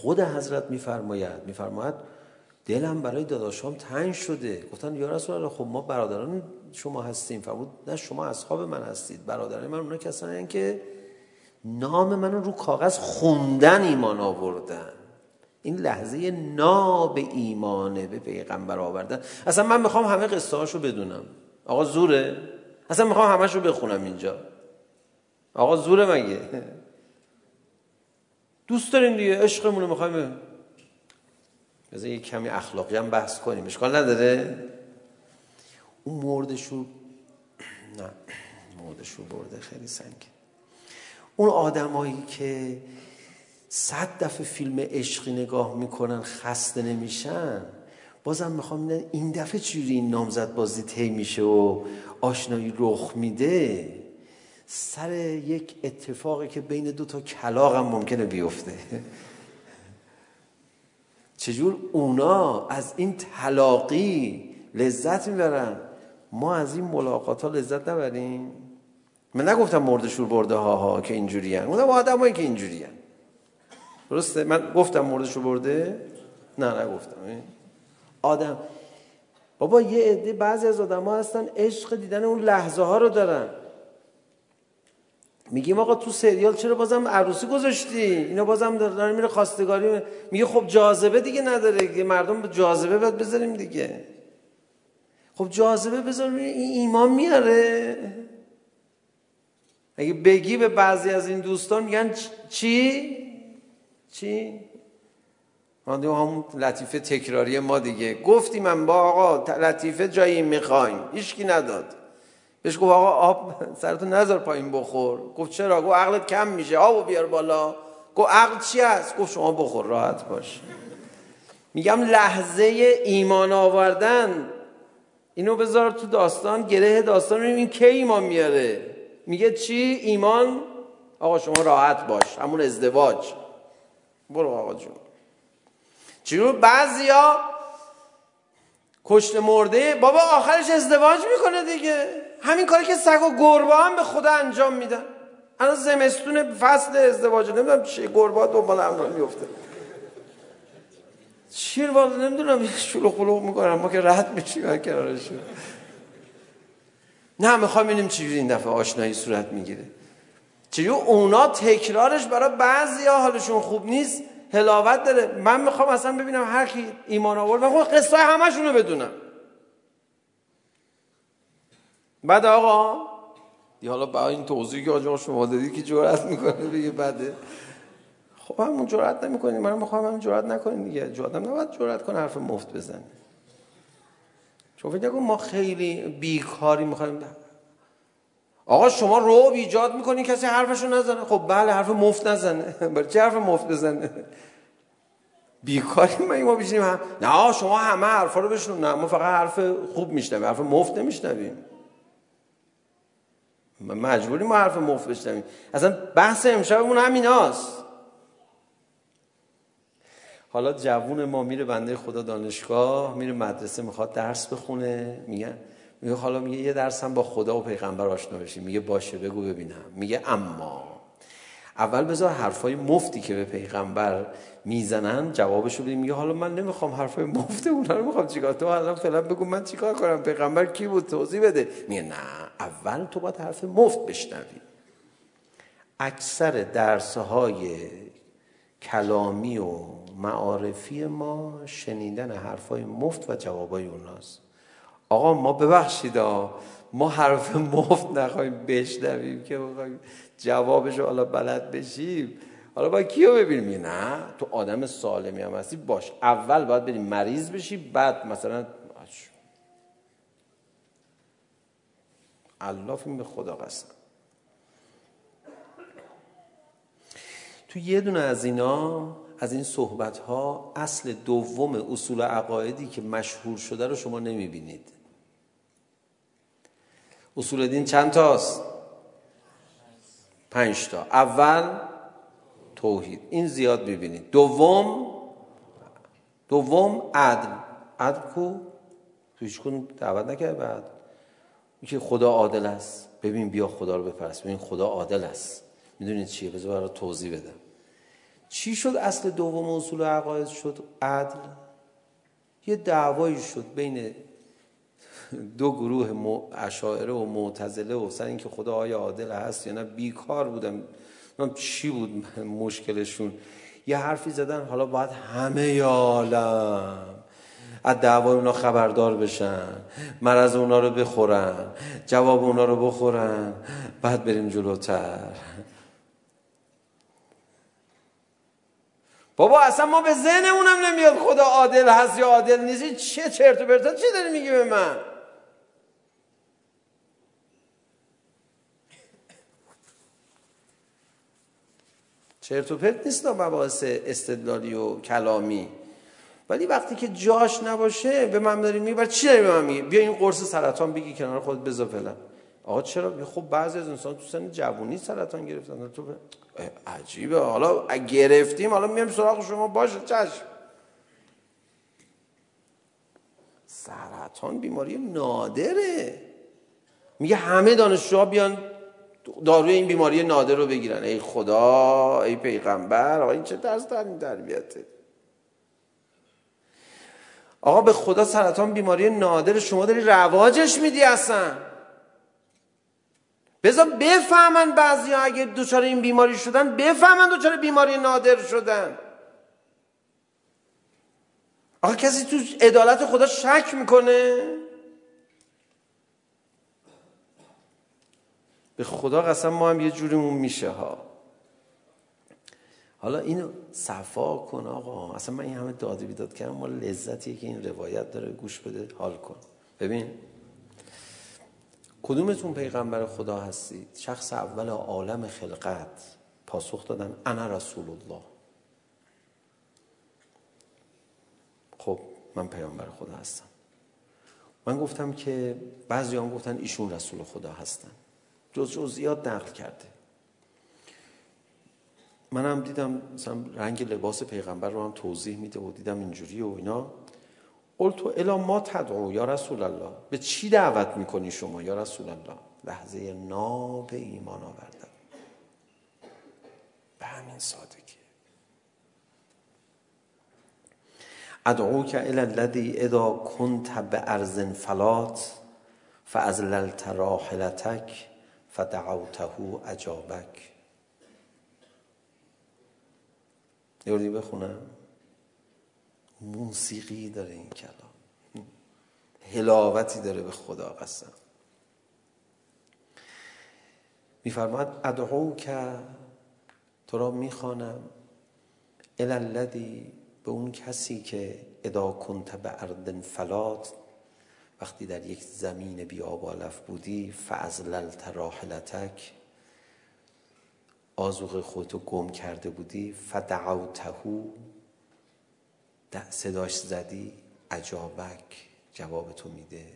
خود حضرت میفرماید میفرماید دلم برای داداشام تنگ شده. گفتن یا رسول الله خب ما برادران شما هستیم. فرمود نه شما اصحاب من هستید. برادران من اونا کسانی که نام من رو کاغذ خوندن ایمان آوردن. این لحظه ناب ایمانه به پیغمبر آوردن. اصلا من میخوام همه قصه هاشو بدونم. آقا زوره؟ اصلا میخوام همشو بخونم اینجا. آقا زوره مگه؟ دوست داریم دیگه عشقمون رو میخوایم بذار یه کمی اخلاقی هم بحث کنیم. اشکال نداره. اون مردشو نه مردشو برده خیلی سنگ. اون آدمایی که صد دفعه فیلم عشقی نگاه میکنن خسته نمیشن بازم میخوام این دفعه چجوری این نامزد بازی هی میشه و آشنایی رخ میده. سر یک اتفاقی که بین دو تا کلاغ هم ممکنه بیفته. چجور اونا از این تلاقی لذت میبرن؟ ما از این ملاقات ها لذت نبریم. من نگفتم مرد شور برده ها ها که اینجوری هن. گفتم آدم هایی که اینجوری هن. درسته؟ من گفتم مرد شور برده نه نگفتم. آدم. بابا یه عده بعضی از آدم ها هستن عشق دیدن اون لحظه ها رو دارن. میگیم آقا تو سریال چرا بازم عروسی گذاشتی؟ اینا بازم داره میره خواستگاری میگه خب جاذبه دیگه نداره دیگه مردم به جاذبه باید بذاریم دیگه. خب جاذبه بذاریم این ایمان میاره. اگه بگی به بعضی از این دوستان میگن چی؟ چی؟ ما دیگه هم لطیفه تکراری ما دیگه. گفتیم من با آقا لطیفه جایی میخوایم. هیچکی نداد. بهش گفت آقا آب سرتو نذار پایین بخور. گفت چرا؟ گفت عقلت کم میشه. آبو بیار بالا. گفت عقل چی است گفت شما بخور راحت باش. میگم لحظه ایمان آوردن. اینو بذار تو داستان گره داستان این کی ایمان میاره؟ میگه چی؟ ایمان؟ آقا شما راحت باش. همون ازدواج. برو آقا جون. چون بعضیا کشت مرده. بابا آخرش ازدواج میکنه دیگه. همین کاری که سگ و گربه هم به خدا انجام میدن. الان زمستون فصل ازدواج نمیدونم چه گربه دنبال هم میفته شیر والا نمیدونم شلو خلو میکنم. ما که راحت میشیم هر کنارشون نه میخوام ببینیم چجوری این دفعه آشنایی صورت میگیره. چجوری اونا تکرارش برای بعضیا حالشون خوب نیست حلاوت داره. من میخوام اصلا ببینم هر کی ایمان آورد. من خود قصه همشون رو بدونم. بعد آقا دی حالا با این توضیحی که آجام شما دادی که جرأت میکنه بگه بده خب همون جرأت نمیکنی من میخوام همون جرأت نکنی دیگه جرأت هم نباید جرأت کنه حرف مفت بزنه چون فکر نکن ما خیلی بیکاری میخوایم آقا شما رو ایجاد میکنی کسی حرفشو نزنه خب بله حرف مفت نزنه برای چه حرف مفت بزنه بیکاری ما ما بشینیم هم... نه شما همه حرفا رو بشنون نه ما فقط حرف خوب میشنویم حرف مفت نمیشنویم مجبوری ما حرف مفت بشنویم اصلا بحث امشبمون همین هاست حالا جوون ما میره بنده خدا دانشگاه میره مدرسه میخواد درس بخونه میگه میگه حالا میگه یه درس هم با خدا و پیغمبر آشنا بشیم میگه باشه بگو ببینم میگه اما اول بذار حرفای مفتی که به پیغمبر میزنن جوابشو بدیم. میگه حالا من نمیخوام حرفای مفت اونا رو میخوام چیکار تو الان فعلا بگو من چیکار کنم؟ پیغمبر کی بود؟ توضیح بده. میگه نه اول تو باید حرف مفت بشنوی. اکثر درس‌های کلامی و معارفی ما شنیدن حرفای مفت و جوابای اوناست. آقا ما ببخشید آقا ما حرف مفت نخواهیم بشنویم که بخواهیم جوابش رو حالا بلد بشیم حالا باید کیو ببینیم نه تو آدم سالمی هم هستی باش اول باید بریم مریض بشی بعد مثلا الله به خدا قسم تو یه دونه از اینا از این صحبت ها اصل دوم اصول عقایدی که مشهور شده رو شما نمیبینید اصول دین چند تاست پنج تا اول توحید این زیاد ببینید دوم دوم عدل عدل کو تو هیچ کن دعوت نکرد بعد که خدا عادل است ببین بیا خدا رو بپرس ببین خدا عادل است میدونید چیه بذار برای توضیح بدم چی شد اصل دوم اصول عقاید شد عدل یه دعوایی شد بین دو گروه اشاعره و معتزله و سر اینکه خدا آیا عادل هست یا نه بیکار بودم. من چی بود مشکلشون؟ یه حرفی زدن حالا باید همه عالم از دعوای اونا خبردار بشن مرض اونا رو بخورن جواب اونا رو بخورن بعد بریم جلوتر. بابا اصلا ما به ذهنمونم نمیاد خدا عادل هست یا عادل نیست. چه چرت و پرتا چی داری میگی به من؟ چرت و پرت نیست مباحث استدلالی و کلامی ولی وقتی که جاش نباشه به من داری میبر چی داری به من میگی بیا این قرص سرطان بگی کنار خودت بذار فعلا آقا چرا خب بعضی از انسان تو سن جوونی سرطان گرفتن تو عجیبه حالا گرفتیم حالا میام سراغ شما باشه چشم سرطان بیماری نادره میگه همه دانشجوها بیان داروی این بیماری نادر رو بگیرن. ای خدا ای پیغمبر آقا این چه دست در این تربیته آقا به خدا سرطان بیماری نادر شما داری رواجش میدی اصلا. بذار بفهمن بعضی ها اگه دوچار این بیماری شدن بفهمن دوچار بیماری نادر شدن. آقا کسی تو عدالت خدا شک میکنه؟ به خدا قسم ما هم یه جوریمون میشه ها. حالا اینو صفا کن آقا. اصلا من این همه داده بیداد کردم. ما لذتیه که این روایت داره. گوش بده. حال کن. ببین. کدومتون پیغمبر خدا هستید؟ شخص اول عالم خلقت. پاسخ دادن. انا رسول الله. خب من پیامبر خدا هستم. من گفتم که بعضی هم گفتن ایشون رسول خدا هستن. جز جزئیات نقل کرده من هم دیدم مثلا رنگ لباس پیغمبر رو هم توضیح میده و دیدم اینجوری و اینا قلت الا ما تدعو یا رسول الله به چی دعوت میکنی شما یا رسول الله لحظه ناب ایمان آوردن به همین سادگی ادعو که الى الذي اذا كنت بارض فلات فازللت راحلتك فدعوته اجابک یوردی بخونم موسیقی داره این کلام هلاوتی داره به خدا قسم میفرماد ادعو که تو را میخوانم الالذی به اون کسی که ادا کنت به اردن فلات وقتی در یک زمین بیابالف بودی فازللت راحلتک. آزوغ خودتو گم کرده بودی فدعوتهو. صداش زدی عجابک جواب تو میده.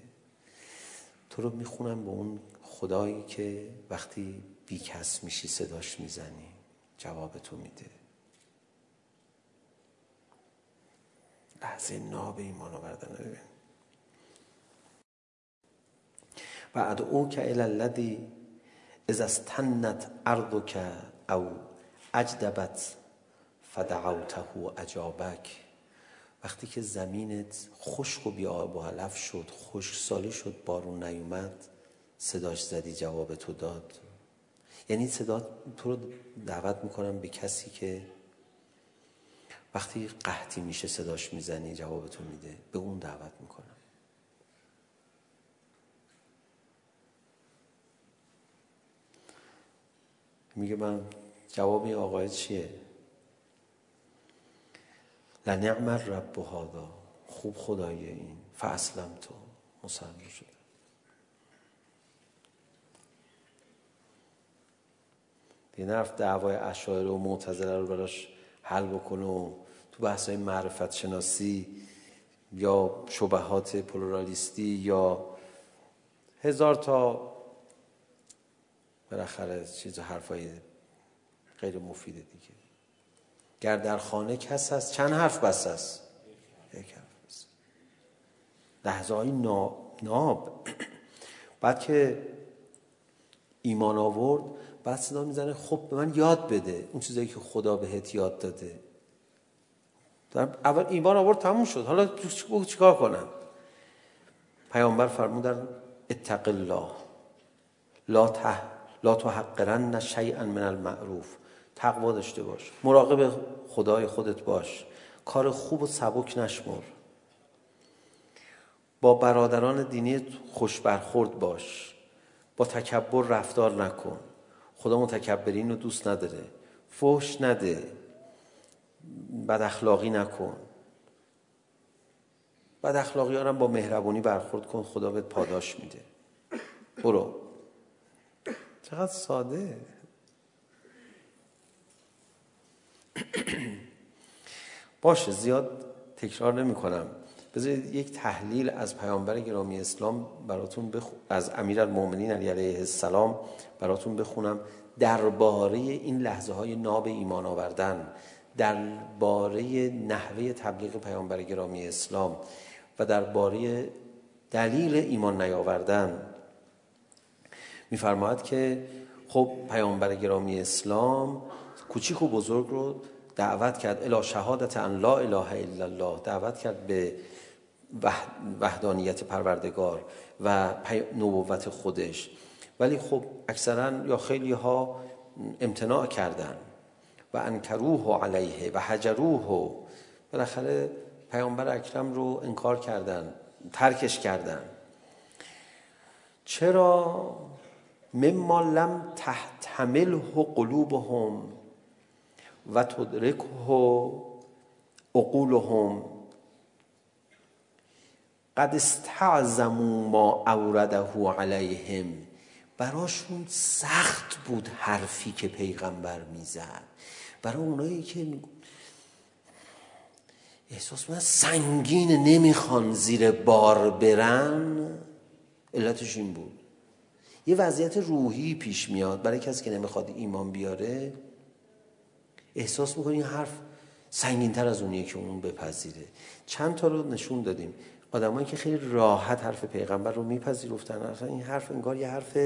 تو رو میخونم به اون خدایی که وقتی بی کس میشی صداش میزنی جواب تو میده. لحظه ناب ایمان آوردن رو ببین وأدعوك إلى الذي إذا استنت أرضك أو أجدبت فدعوته أجابك وقتی که زمینت خشک و بیاب و علف شد خشک سالی شد بارون نیومد صداش زدی جواب تو داد. یعنی صدا تو رو دعوت میکنم به کسی که وقتی قحطی میشه صداش میزنی جواب تو میده. به اون دعوت میکنم. میگه من جواب این آقای چیه؟ لنعم رب هادا خوب خدای این. فاسلم تو. مسلم شده. دی نرف دعوای اشاعره و معتزله رو براش حل بکنه و تو بحث های معرفت شناسی یا شبهات پلورالیستی یا هزار تا بالاخره چیز حرفای غیر مفید دیگه. گر در خانه کس هست چند حرف بس است یک حرف بس. لحظه های ناب, ناب. بعد که ایمان آورد بعد صدا میزنه خب به من یاد بده. اون چیزایی که خدا بهت یاد داده. در اول ایمان آورد تموم شد. حالا چیکار کنم؟ پیامبر فرمودن اتق الله. لا ته لا تحقرن شیئا من المعروف. تقوا داشته باش. مراقب خدای خودت باش. کار خوب و سبک نشمر با برادران دینی خوش برخورد باش. با تکبر رفتار نکن. خدا متکبرین رو دوست نداره. فحش نده. بد اخلاقی نکن. بد اخلاقی ها با مهربونی برخورد کن. خدا بهت پاداش میده. برو. چقدر ساده باشه زیاد تکرار نمی کنم بذارید یک تحلیل از پیامبر گرامی اسلام براتون بخ... از امیرالمومنین علی علیه السلام براتون بخونم درباره این لحظه های ناب ایمان آوردن درباره نحوه تبلیغ پیامبر گرامی اسلام و درباره دلیل ایمان نیاوردن میفرماید که خب پیامبر گرامی اسلام کوچیک و بزرگ رو دعوت کرد الی شهادت ان لا اله الا الله دعوت کرد به وحدانیت پروردگار و نبوت خودش. ولی خب اکثرا یا خیلی ها امتناع کردن. و انکروه علیه و حجروه. بالاخره پیامبر اکرم رو انکار کردن ترکش کردن. چرا مما لم تحتمله قلوبهم و تدركه عقولهم قد استعظموا ما اورده علیهم براشون سخت بود حرفی که پیغمبر میزد برای اونایی که احساس من سنگین نمیخوان زیر بار برن علتش این بود یه وضعیت روحی پیش میاد برای کسی که نمیخواد ایمان بیاره احساس میکنه این حرف سنگینتر از اونیه که اون بپذیره. چند تا رو نشون دادیم. آدمایی که خیلی راحت حرف پیغمبر رو میپذیرفتن. اصلا این حرف انگار یه حرف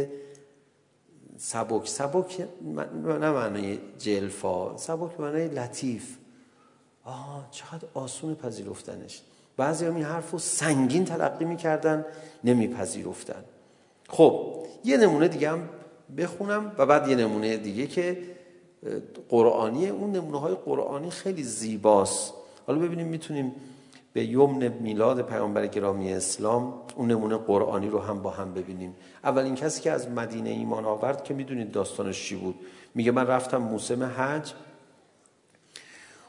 سبک. سبک نه معنی جلفا. سبک معنی لطیف. آه چقدر آسون پذیرفتنش. بعضی هم این حرف رو سنگین تلقی میکردن نمیپذیرفتن. خب یه نمونه دیگه هم بخونم و بعد یه نمونه دیگه که قرآنیه. اون نمونه های قرآنی خیلی زیباست. حالا ببینیم میتونیم به یمن میلاد پیامبر گرامی اسلام اون نمونه قرآنی رو هم با هم ببینیم. اولین کسی که از مدینه ایمان آورد که میدونید داستانش چی بود. میگه من رفتم موسم حج.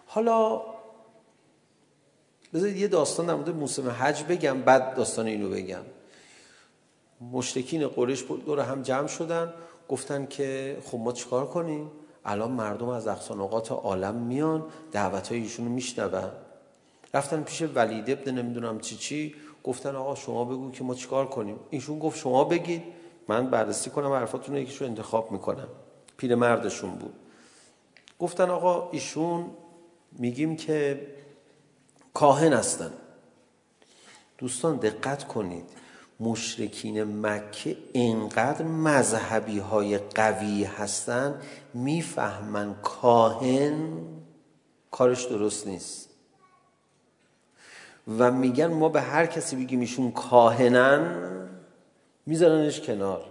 حالا بذارید یه داستان در مورد موسم حج بگم بعد داستان اینو بگم. مشرکین قریش دور هم جمع شدن گفتن که خب ما چیکار کنیم؟ الان مردم از اقصانقات عالم میان دعوت های ایشون رو میشنون. رفتن پیش ولید ابن نمیدونم چی چی گفتن آقا شما بگو که ما چیکار کنیم. ایشون گفت شما بگید من بررسی کنم حرفاتون رو یکیشو انتخاب میکنم. پیرمردشون بود. گفتن آقا ایشون میگیم که کاهن هستن. دوستان دقت کنید. مشرکین مکه اینقدر مذهبی های قوی هستن میفهمن کاهن کارش درست نیست. و میگن ما به هر کسی بگیم ایشون کاهنن میذارنش کنار.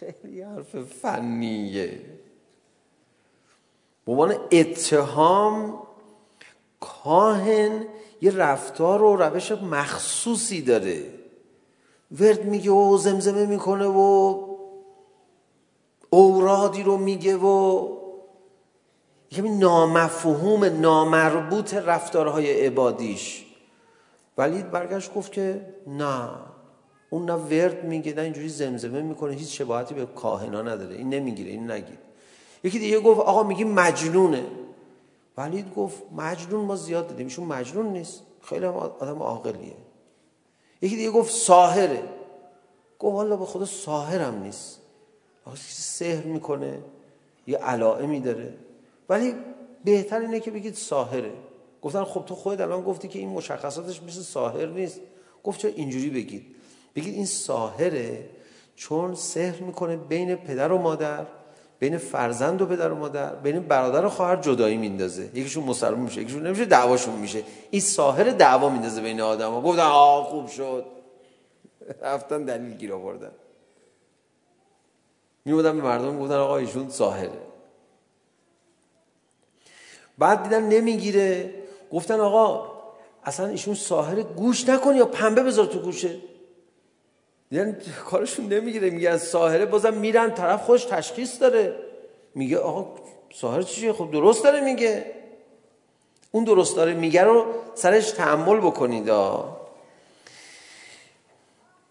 خیلی حرف فنیه. به عنوان اتهام کاهن یه رفتار و روش مخصوصی داره. ورد میگه و زمزمه میکنه و اورادی رو میگه و یه نامفهوم نامربوط رفتارهای عبادیش. ولی برگشت گفت که نه اون نه ورد میگه نه اینجوری زمزمه میکنه هیچ شباهتی به کاهنا نداره این نمیگیره این نگید. یکی دیگه گفت آقا میگی مجنونه. ولی گفت مجنون ما زیاد دیدیم ایشون مجنون نیست. خیلی هم آدم عاقلیه. یکی دیگه گفت ساحره گفت والا به خدا ساحرم نیست. واسه سحر میکنه. یه علائمی داره. ولی بهتر اینه که بگید ساحره گفتن خب تو خودت الان گفتی که این مشخصاتش مثل ساحر نیست. گفت چرا اینجوری بگید؟ بگید این ساحره چون سحر میکنه بین پدر و مادر. بین فرزند و پدر و مادر بین برادر و خواهر جدایی میندازه. یکیشون مسلمان میشه یکیشون نمیشه دعواشون میشه. این ساحر دعوا میندازه بین آدما گفتن آ خوب شد. رفتن دلیل گیر آوردن. میودن به مردم گفتن آقا ایشون ساحره. بعد دیدن نمیگیره. گفتن آقا اصلا ایشون ساحر گوش نکن یا پنبه بذار تو گوشه. دیدن کارشون نمیگیره. میگه از ساهره بازم میرن طرف خوش تشخیص داره. میگه آقا ساهر چیه خب درست داره میگه. اون درست داره میگه رو سرش تحمل بکنید.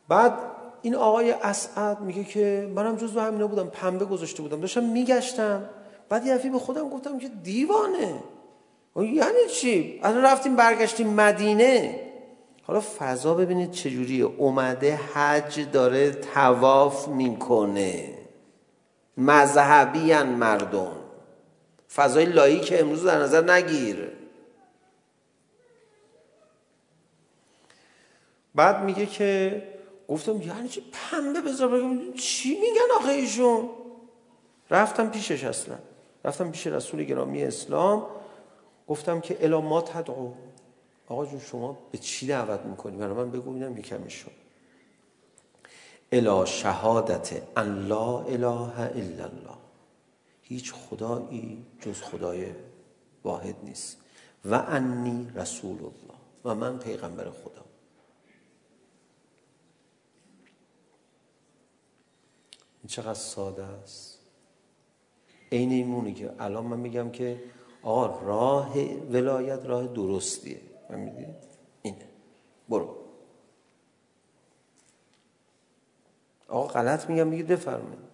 بعد این آقای اسعد میگه که منم جزو همینا بودم پنبه گذاشته بودم. داشتم میگشتم. بعد یه به خودم گفتم که دیوانه. یعنی چی؟ الان رفتیم برگشتیم مدینه. حالا فضا ببینید چجوریه اومده حج داره تواف میکنه. مذهبی مردم. فضای لایک امروز در نظر نگیر. بعد میگه که گفتم یعنی چی پنبه بذار بگم؟ چی میگن آخه ایشون؟ رفتم پیشش اصلا. رفتم پیش رسول گرامی اسلام. گفتم که الا ما تدعو. آقا جون شما به چی دعوت میکنی؟ برای من بگو ببینم یکمیشون الا شهادت ان لا اله الا الله. هیچ خدایی جز خدای واحد نیست. و انی رسول الله. و من پیغمبر خدا. این چقدر ساده است. این ایمونی که الان من میگم که آقا راه ولایت راه درستیه familje اینه برو آقا غلط میگم میگه بفرمایید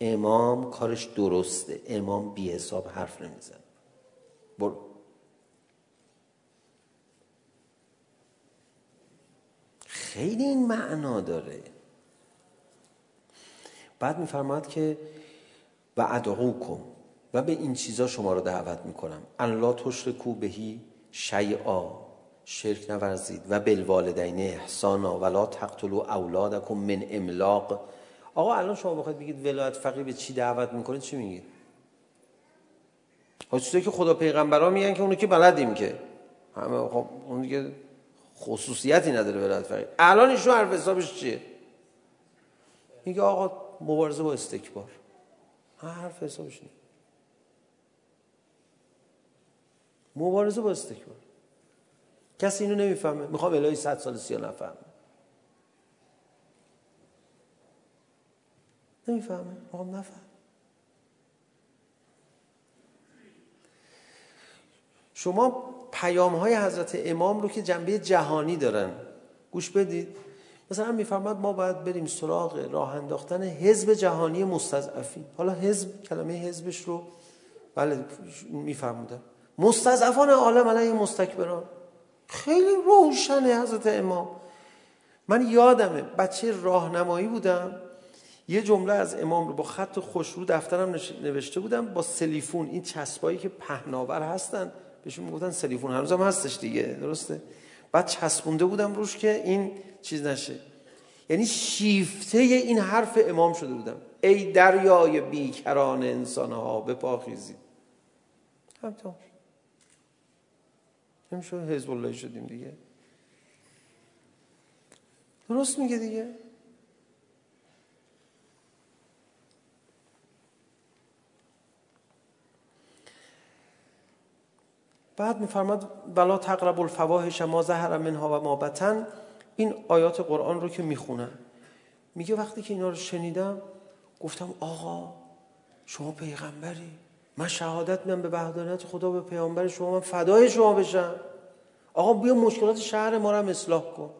امام کارش درسته امام بی حساب حرف نمیزنه برو خیلی این معنا داره بعد میفرماد که و ادعوکم و به این چیزا شما رو دعوت میکنم. ان لا تشرکو بهی شیئا. شرک نورزید. و بالوالدین احسانا و لا تقتلوا اولادکم من املاق. آقا الان شما بخواید بگید ولایت فقیه به چی دعوت میکنید؟ چی میگید؟ ها چیزی که خدا پیغمبرا میگن که اونو که بلدیم که. همه خب اون دیگه خصوصیتی نداره ولایت فقیه. الان ایشون حرف حسابش چیه؟ میگه آقا مبارزه با استکبار. حرف حسابش نیست. مبارزه با استکبار کسی اینو نمیفهمه. میخوام الهی 100 سال سیا نفهمه. نمیفهمه. میخوام نفهم شما پیام های حضرت امام رو که جنبه جهانی دارن گوش بدید. مثلا میفرماد ما باید بریم سراغ راه انداختن حزب جهانی مستضعفین. حالا حزب کلمه حزبش رو بله میفرمودن. مستضعفان عالم علیه مستکبران. خیلی روشنه حضرت امام. من یادمه بچه راهنمایی بودم. یه جمله از امام رو با خط خوش رو دفترم نوشته بودم با سلیفون. این چسبایی که پهناور هستن. بهشون میگفتن سلیفون. هنوز هم هستش دیگه. درسته؟ بعد چسبونده بودم روش که این چیز نشه. یعنی شیفته این حرف امام شده بودم. ای دریای بیکران انسانها بپاخیزید. همتون امشب حزب الله شدیم دیگه درست میگه دیگه بعد میفرماد ولا تقرب الفواحش ما ظهر منها و ما بطن این آیات قرآن رو که میخونه میگه وقتی که اینا رو شنیدم گفتم آقا شما پیغمبری من شهادت میدم به وحدانیت خدا به پیامبر شما من فدای شما بشم آقا بیا مشکلات شهر ما رو اصلاح کن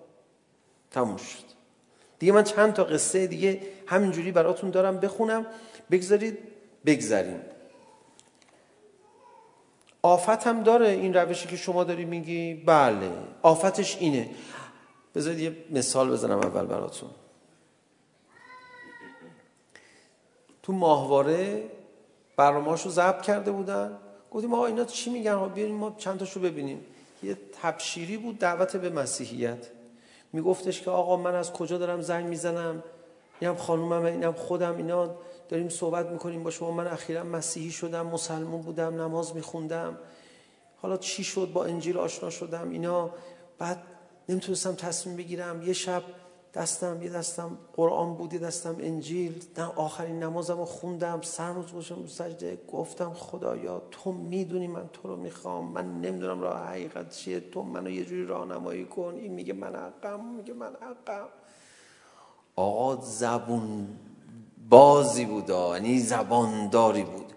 تموم شد دیگه من چند تا قصه دیگه همینجوری براتون دارم بخونم بگذارید بگذاریم آفت هم داره این روشی که شما داری میگی بله آفتش اینه بذارید یه مثال بزنم اول براتون تو ماهواره برنامه‌اش ضبط کرده بودن. گفتیم آقا اینا چی میگن؟ بیاریم ما چند تاشو ببینیم. یه تبشیری بود دعوت به مسیحیت. میگفتش که آقا من از کجا دارم زنگ میزنم؟ اینم خانومم اینم خودم اینا داریم صحبت میکنیم با شما. من اخیرا مسیحی شدم مسلمون بودم نماز میخوندم. حالا چی شد؟ با انجیل آشنا شدم اینا. بعد نمیتونستم تصمیم بگیرم. یه شب دستم یه دستم قرآن بودی دستم انجیل. نه آخرین نمازم رو خوندم. سر روز باشم سجده. گفتم خدایا تو میدونی من تو رو میخوام. من نمیدونم راه حقیقت چیه. تو منو یه جوری راهنمایی کن. این میگه من حقم میگه من حقم آقا زبون بازی بود یعنی زبانداری بود.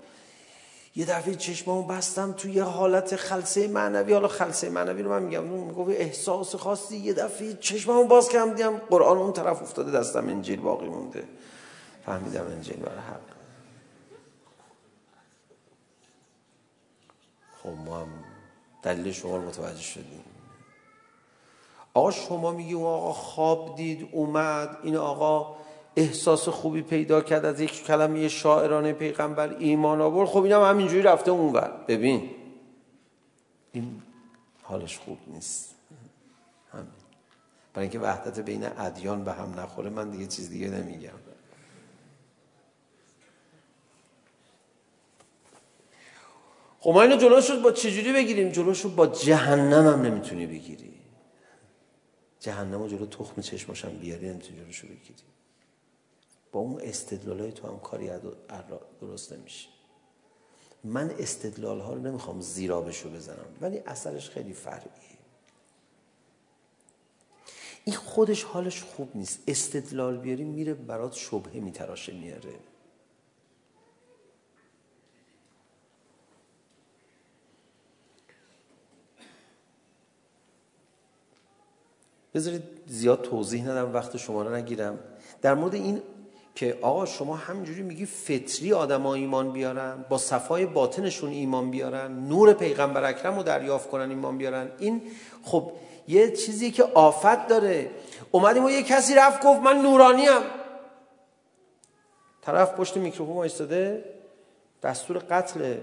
یه دفعه چشمامو بستم تو یه حالت خلسه معنوی حالا خلسه معنوی رو من میگم اون میگفت احساس خاصی. یه دفعه چشمامو باز کردم دیدم قرآن اون طرف افتاده دستم انجیل باقی مونده. فهمیدم انجیل برای حق. خب ما هم دلیل شما رو متوجه شدیم. آقا شما میگی اون آقا خواب دید اومد این آقا احساس خوبی پیدا کرد از یک کلمه شاعرانه پیغمبر ایمان آورد. خب اینم همینجوری رفته اونور. ببین. این حالش خوب نیست. همین. برای اینکه وحدت بین ادیان به هم نخوره من دیگه چیز دیگه نمیگم. خب ما اینو جلوش با چجوری بگیریم؟ جلوش رو با جهنم هم نمیتونی بگیری. جهنم رو جلو تخم چشماشم بیاری نمیتونی جلوش رو بگیری. با اون استدلالای تو هم کاری درست نمیشه من استدلال ها رو نمیخوام زیرا بشو بزنم ولی اثرش خیلی فرعیه این خودش حالش خوب نیست استدلال بیاری میره برات شبهه میتراشه میاره بذارید زیاد توضیح ندم وقت شما رو نگیرم در مورد این که آقا شما همجوری میگی فطری آدم ها ایمان بیارن با صفای باطنشون ایمان بیارن نور پیغمبر اکرم رو دریافت کنن ایمان بیارن. این خب یه چیزی که آفت داره. اومدیم و یه کسی رفت گفت من نورانی هم طرف پشت میکروفون ایستاده دستور قتل.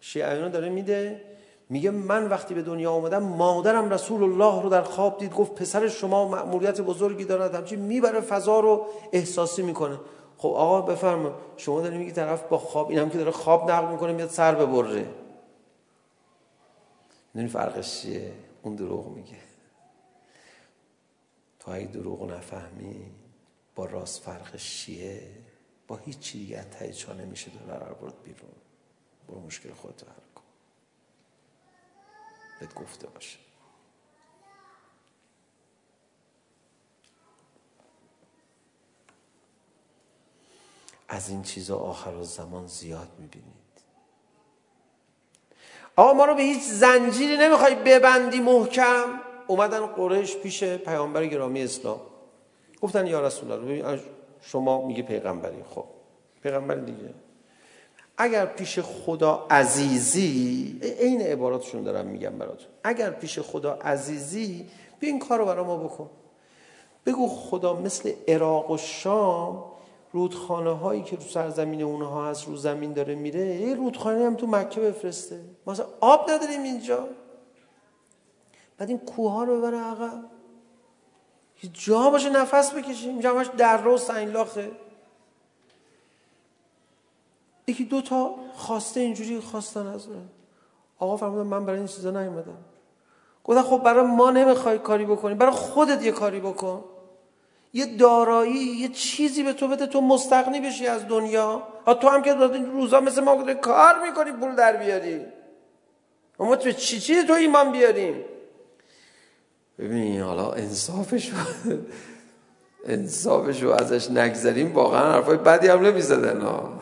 شیعیان داره میده. میگه من وقتی به دنیا آمدم مادرم رسول الله رو در خواب دید گفت پسر شما مأموریت بزرگی دارد. همچی میبره فضا رو احساسی میکنه. خب آقا بفرما شما داری میگی طرف با خواب این هم که داره خواب نقل میکنه میاد سر ببره. نمی فرقش چیه؟ اون دروغ میگه. تو اگه دروغ نفهمی با راست فرقش چیه؟ با هیچ چیزی دیگه از تهی چانه میشه قرار برد بیرون. برو مشکل خودت vet gofte oss. از این چیزا آخر زمان زیاد میبینید آقا ما رو به هیچ زنجیری نمیخوای ببندی محکم اومدن قریش پیش پیامبر گرامی اسلام گفتن یا رسول الله شما میگه پیغمبری خب پیغمبر دیگه اگر پیش خدا عزیزی این عباراتشون دارم میگم براتون. اگر پیش خدا عزیزی بیا این کارو برای ما بکن. بگو خدا مثل عراق و شام رودخانه هایی که رو سرزمین اونها هست رو زمین داره میره یه رودخانه هم تو مکه بفرسته. ما اصلا آب نداریم اینجا. بعد این کوه ها رو ببره عقب. یه جا باشه نفس بکشیم. اینجا همش در رو سنگلاخه. یکی دو تا خواسته اینجوری خواستن از من. آقا فرمودن من برای این چیزا نیومدم. گفتن خب برای ما نمیخوای کاری بکنی برای خودت یه کاری بکن. یه دارایی یه چیزی به تو بده تو مستغنی بشی از دنیا. ها تو هم که روزا مثل ما داری کار میکنی پول در بیاری. اما تو چی چی تو ایمان بیاریم ببینی حالا انصافش انصافش رو ازش نگذریم واقعا حرفای بدی هم نمیزدن ها.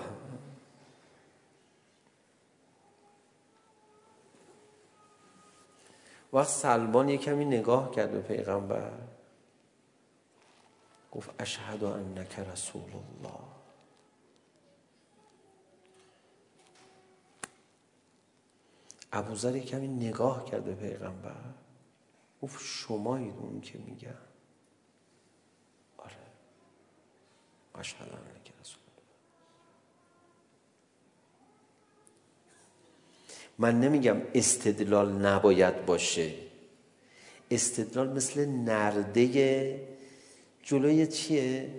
وقت سلمان یه کمی نگاه کرد به پیغمبر گفت اشهد انک رسول الله ابو ذر کمی نگاه کرد به پیغمبر گفت شمایید اون که میگم آره اشهد انک رسول من نمیگم استدلال نباید باشه استدلال مثل نرده جلوی چیه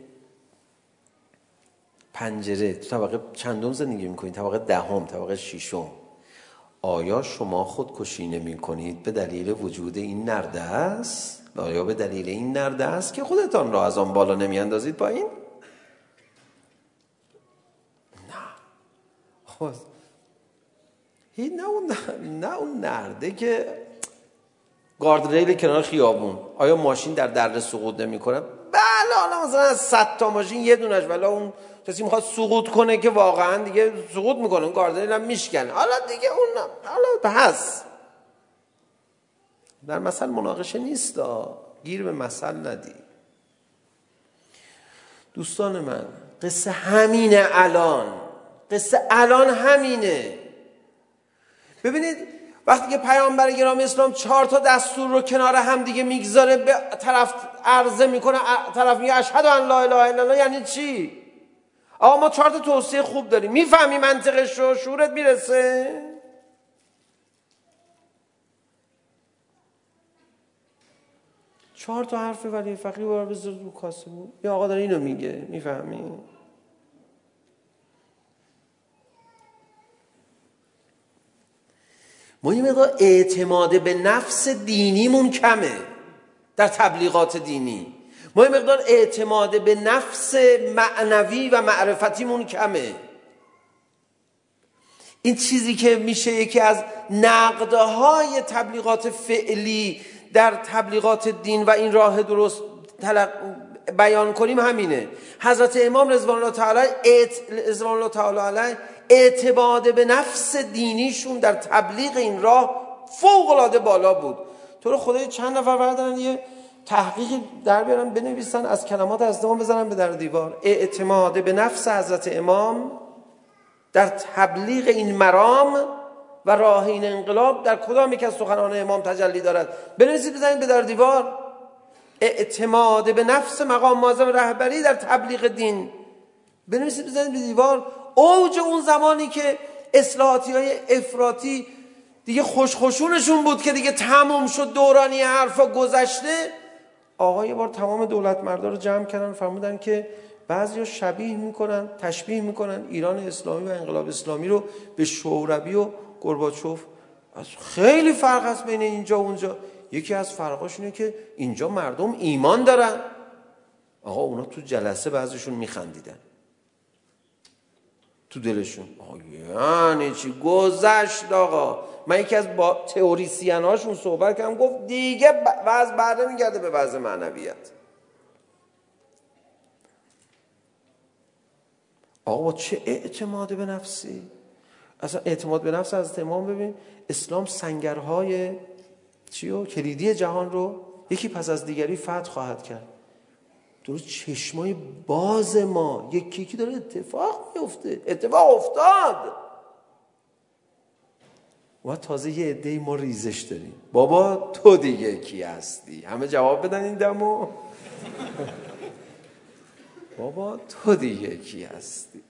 پنجره تو طبقه چندم زندگی میکنید طبقه دهم طبقه ششم آیا شما خودکشی نمی کنید به دلیل وجود این نرده است آیا به دلیل این نرده است که خودتان را از آن بالا نمی اندازید با این نه خود این اون نه اون نرده که گاردریل کنار خیابون آیا ماشین در دره سقوط نمیکنه بله حالا مثلا از 100 تا ماشین یه دونش ولی اون کسی میخواد سقوط کنه که واقعا دیگه سقوط میکنه اون گاردریل هم میشکنه حالا دیگه اون حالا هست در مثل مناقشه نیست گیر به مثل ندی دوستان من قصه همینه الان قصه الان همینه ببینید وقتی که پیامبر گرامی اسلام چهار تا دستور رو کنار هم دیگه میگذاره به طرف عرضه میکنه طرف میگه اشهد ان لا اله الا الله یعنی چی؟ آقا ما چهار تا توصیه خوب داریم. میفهمی منطقش رو؟ شعورت میرسه؟ چهار تا حرف ولی فقیه بار بذار رو کاسه بود. یا آقا داره اینو میگه. میفهمی؟ ما یه مقدار اعتماد به نفس دینیمون کمه در تبلیغات دینی ما یه مقدار اعتماد به نفس معنوی و معرفتیمون کمه این چیزی که میشه یکی از نقدهای تبلیغات فعلی در تبلیغات دین و این راه درست تلق... بیان کنیم همینه حضرت امام رضوان الله تعالی ات... رضوان الله تعالی علیه اعتباد به نفس دینیشون در تبلیغ این راه فوق العاده بالا بود. تو رو خدای چند نفر بردارن یه تحقیق در بیارن بنویسن از کلمات از دام بزنن به در دیوار. اعتماد به نفس حضرت امام در تبلیغ این مرام و راه این انقلاب در کدام یک از سخنان امام تجلی دارد؟ بنویسید بزنید به در دیوار. اعتماد به نفس مقام معظم رهبری در تبلیغ دین. بنویسید بزنید به دیوار اوج اون زمانی که اصلاحاتی های افراتی دیگه خوشخوشونشون بود که دیگه تمام شد دورانی حرفا گذشته آقا یه بار تمام دولت مردا رو جمع کردن فرمودن که بعضی شبیه میکنن تشبیه میکنن ایران اسلامی و انقلاب اسلامی رو به شوروی و گورباچوف. از خیلی فرق هست بین اینجا و اونجا. یکی از فرقاش اینه که اینجا مردم ایمان دارن. آقا اونا تو جلسه بعضیشون میخندیدن. تو دلشون. یعنی چی گذشت آقا. من یکی از با تئوریسین هاشون صحبت کردم گفت دیگه وضع بعد میگرده به وضع معنویت. آقا با چه اعتماد به نفسی؟ اصلا اعتماد به نفس از تمام ببین اسلام سنگرهای چیو کلیدی جهان رو یکی پس از دیگری فتح خواهد کرد. درست چشمای باز ما یکی یکی داره اتفاق میفته اتفاق افتاد و تازه یه عده ما ریزش داریم بابا تو دیگه کی هستی همه جواب بدن این دمو بابا تو دیگه کی هستی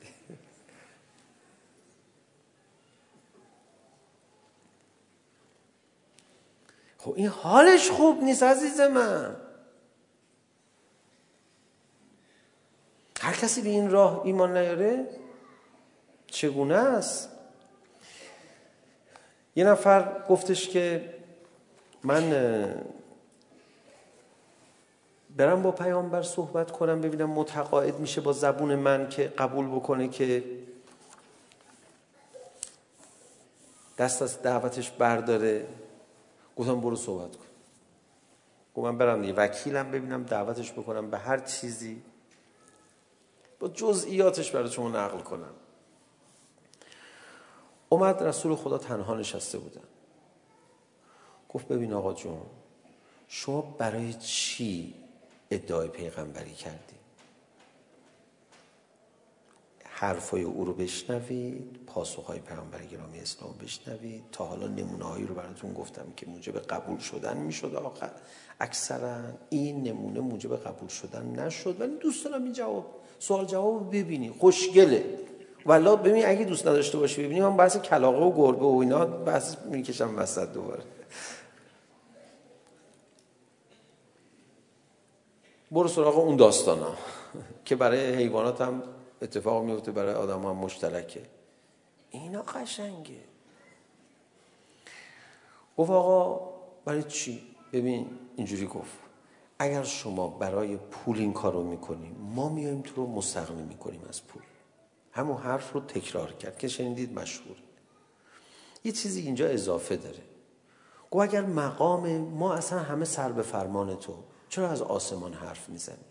خب این حالش خوب نیست عزیز من هر کسی به این راه ایمان نیاره چگونه است یه نفر گفتش که من برم با پیامبر صحبت کنم ببینم متقاعد میشه با زبون من که قبول بکنه که دست از دعوتش برداره گفتم برو صحبت کن گفتم برم دیگه وکیلم ببینم دعوتش بکنم به هر چیزی با جزئیاتش برای شما نقل کنم. اومد رسول خدا تنها نشسته بودن. گفت ببین آقا جون شما برای چی ادعای پیغمبری کردی؟ حرفای او رو بشنوید پاسخهای پیغمبر گرامی اسلام بشنوید. تا حالا نمونه هایی رو براتون گفتم که موجب قبول شدن میشد آخر اکثرا این نمونه موجب قبول شدن نشد. ولی دوست دارم این جواب سوال جواب ببینی. خوشگله. والا ببین اگه دوست نداشته باشی ببینی من بحث کلاغه و گربه و اینا بحث میکشم وسط دوباره. برو سراغ اون داستانا [LAUGHS] که برای حیوانات هم اتفاق میفته برای آدم هم مشترکه. اینا قشنگه. گفت آقا برای چی؟ ببین اینجوری گفت. اگر شما برای پول این کارو میکنیم ما میایم تو رو مستقیم میکنیم از پول. همون حرف رو تکرار کرد که شنیدید مشهور. یه چیزی اینجا اضافه داره. گو اگر مقام ما اصلا همه سر به فرمان تو چرا از آسمان حرف میزنی؟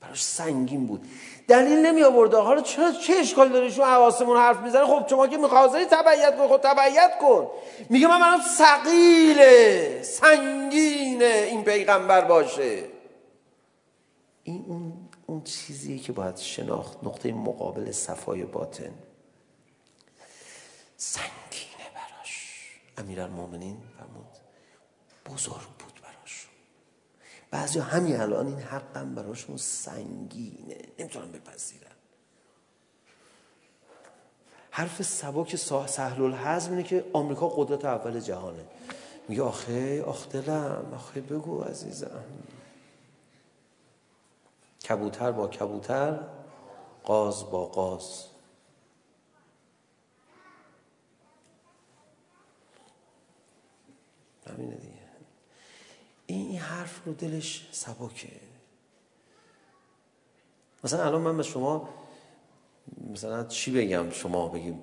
براش سنگین بود. دلیل نمی آورده حالا چه چه اشکال داره شو حواسمون حرف میزنه خب شما که میخواستی تبعیت کن خب تبعیت کن. میگه من برام ثقیله سنگینه این پیغمبر باشه. این اون اون چیزیه که باید شناخت نقطه مقابل صفای باطن. سنگینه براش. امیرالمومنین فرمود بزرگ بود. بعضی همین الان این حقم براشون سنگینه. نمیتونم بپذیرن حرف سبک سهل الحزم اینه که آمریکا قدرت اول جهانه. میگه آخه آخ دلم آخه بگو عزیزم. کبوتر با کبوتر قاز با قاز. همینه دیگه. این حرف رو دلش سبکه مثلا الان من به شما مثلا چی بگم؟ شما بگیم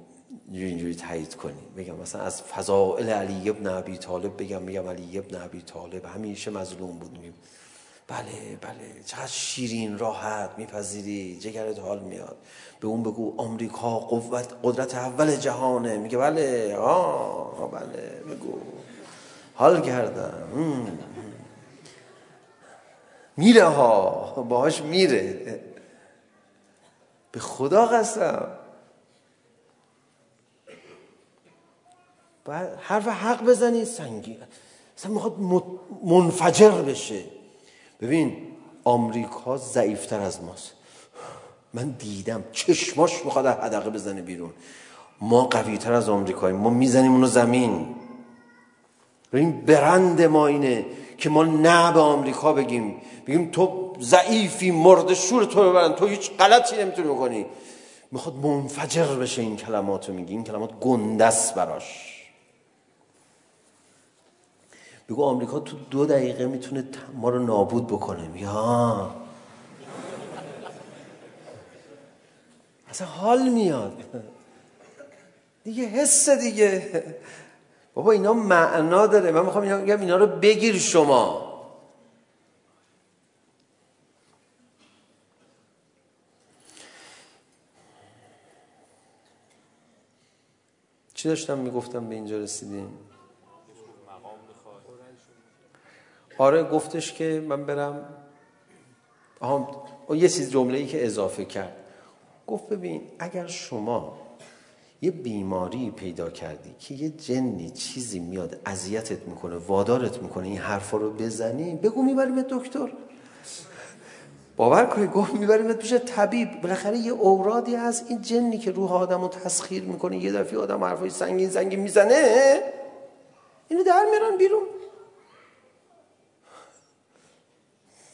اینجوری تایید کنی. بگم مثلا از فضائل علی ابن ابی طالب بگم میگم علی ابن ابی طالب. همیشه مظلوم بود میگم. بله بله. چقدر شیرین راحت میپذیری. جگرت حال میاد. به اون بگو آمریکا قوت قدرت اول جهانه. میگه بله. آه بله. بگو. حال کردم. میره ها باهاش میره به خدا قسم بعد حرف حق بزنی سنگی اصلا میخواد منفجر بشه ببین آمریکا ضعیفتر از ماست من دیدم چشماش میخواد حدقه بزنه بیرون ما قوی تر از آمریکاییم ما میزنیم اونو زمین ببین برند ما اینه که ما نه به آمریکا بگیم بگیم تو ضعیفی مرد شور تو ببرن تو هیچ غلطی نمیتونی بکنی میخواد منفجر بشه این کلماتو میگی این کلمات گندست براش بگو آمریکا تو دو دقیقه میتونه ما رو نابود بکنه یا اصلا حال میاد دیگه حس دیگه بابا اینا معنا داره من میخوام بگم اینا رو بگیر شما چی داشتم میگفتم به اینجا رسیدیم آره گفتش که من برم آها یه چیز جمله ای که اضافه کرد گفت ببین اگر شما یه بیماری پیدا کردی که یه جنی چیزی میاد اذیتت میکنه وادارت میکنه این حرفا رو بزنی بگو میبریم به دکتر. باور کنی گفت میبریم پیش طبیب. بالاخره یه اورادی از این جنی که روح آدمو تسخیر میکنه یه دفعه آدم حرفای سنگین سنگین میزنه اینو در میارن بیرون.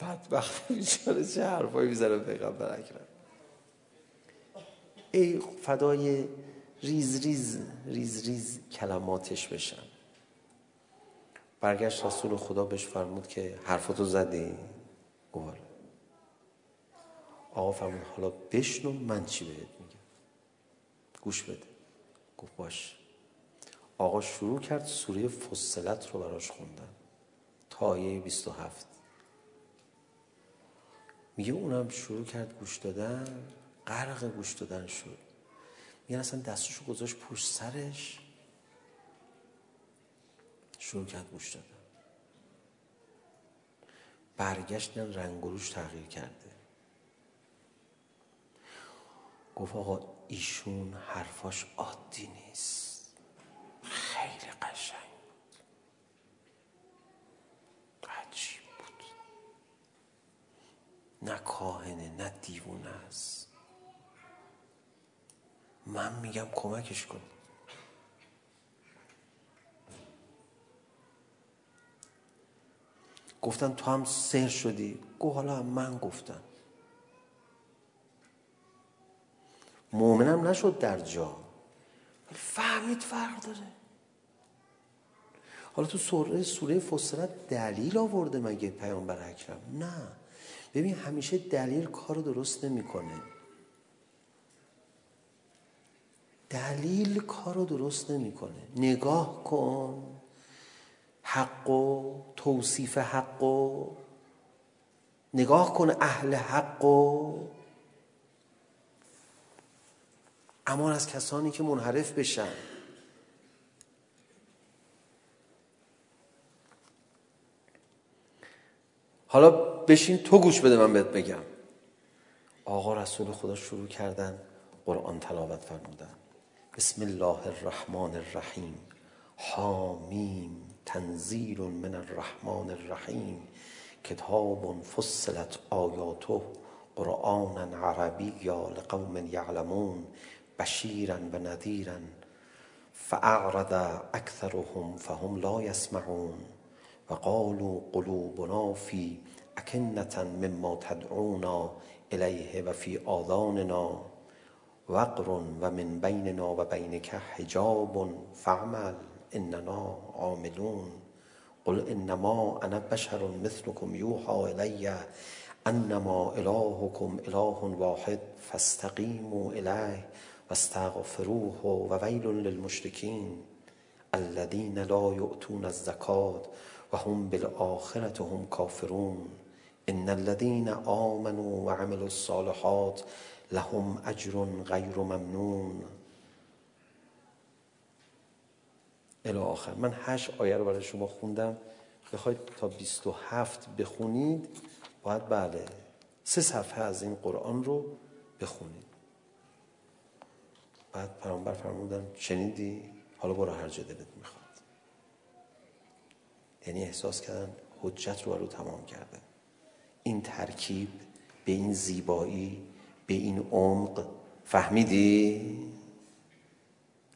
بعد وقت بیچاره چه حرفایی میزنه پیغمبر اکرم. ای فدای ریز ریز ریز ریز کلماتش بشن برگشت رسول خدا بهش فرمود که حرفاتو زدی گفت آقا فرمود حالا بشنو من چی بهت میگم گوش بده گفت باش آقا شروع کرد سوره فصلت رو براش خوندن تا آیه 27 میگه اونم شروع کرد گوش دادن غرق گوش دادن شد یعنی اصلا دستش رو گذاشت پشت سرش شروع کرد گوش دادن برگشتن رنگ روش تغییر کرده گفت آقا ایشون حرفاش عادی نیست خیلی قشنگ عجیب بود نه کاهنه نه دیوونه است من میگم کمکش کن گفتن تو هم سر شدی گو حالا من گفتم مؤمنم نشد در جا فهمید فرق داره حالا تو سوره سوره فصلت دلیل آورده مگه پیامبر اکرم نه ببین همیشه دلیل کار درست نمیکنه دلیل کار رو درست نمیکنه. نگاه کن. حق و توصیف حق و نگاه کن اهل حق و. اما از کسانی که منحرف بشن. حالا بشین تو گوش بده من بهت بگم. آقا رسول خدا شروع کردن قرآن تلاوت فرمودن. بسم الله الرحمن الرحیم حامیم تنزیل من الرحمن الرحیم کتاب فصلت آیاته قرآنا عربيا لقوم یعلمون بشیرا و نذیرا فأعرض أكثرهم فهم لا يسمعون وقالوا قلوبنا في أكنة مما تدعونا إليه وفي آذاننا وقر ومن بيننا وبينك حجاب فاعمل إننا عاملون قل إنما أنا بشر مثلكم يوحى إلي أنما إلهكم إله واحد فاستقيموا إليه واستغفروه وويل للمشركين الذين لا يؤتون الزكاة وهم بالآخرة هم كافرون إن الذين آمنوا وعملوا الصالحات لهم اجر غير ممنون الى آخر من هشت آیه رو برای شما خوندم بخواید تا 27 بخونید باید بله سه صفحه از این قرآن رو بخونید بعد پیامبر فرمودن شنیدی حالا برو هر جا دلت میخواد یعنی احساس کردن حجت رو رو تمام کرده این ترکیب به این زیبایی به این عمق فهمیدی؟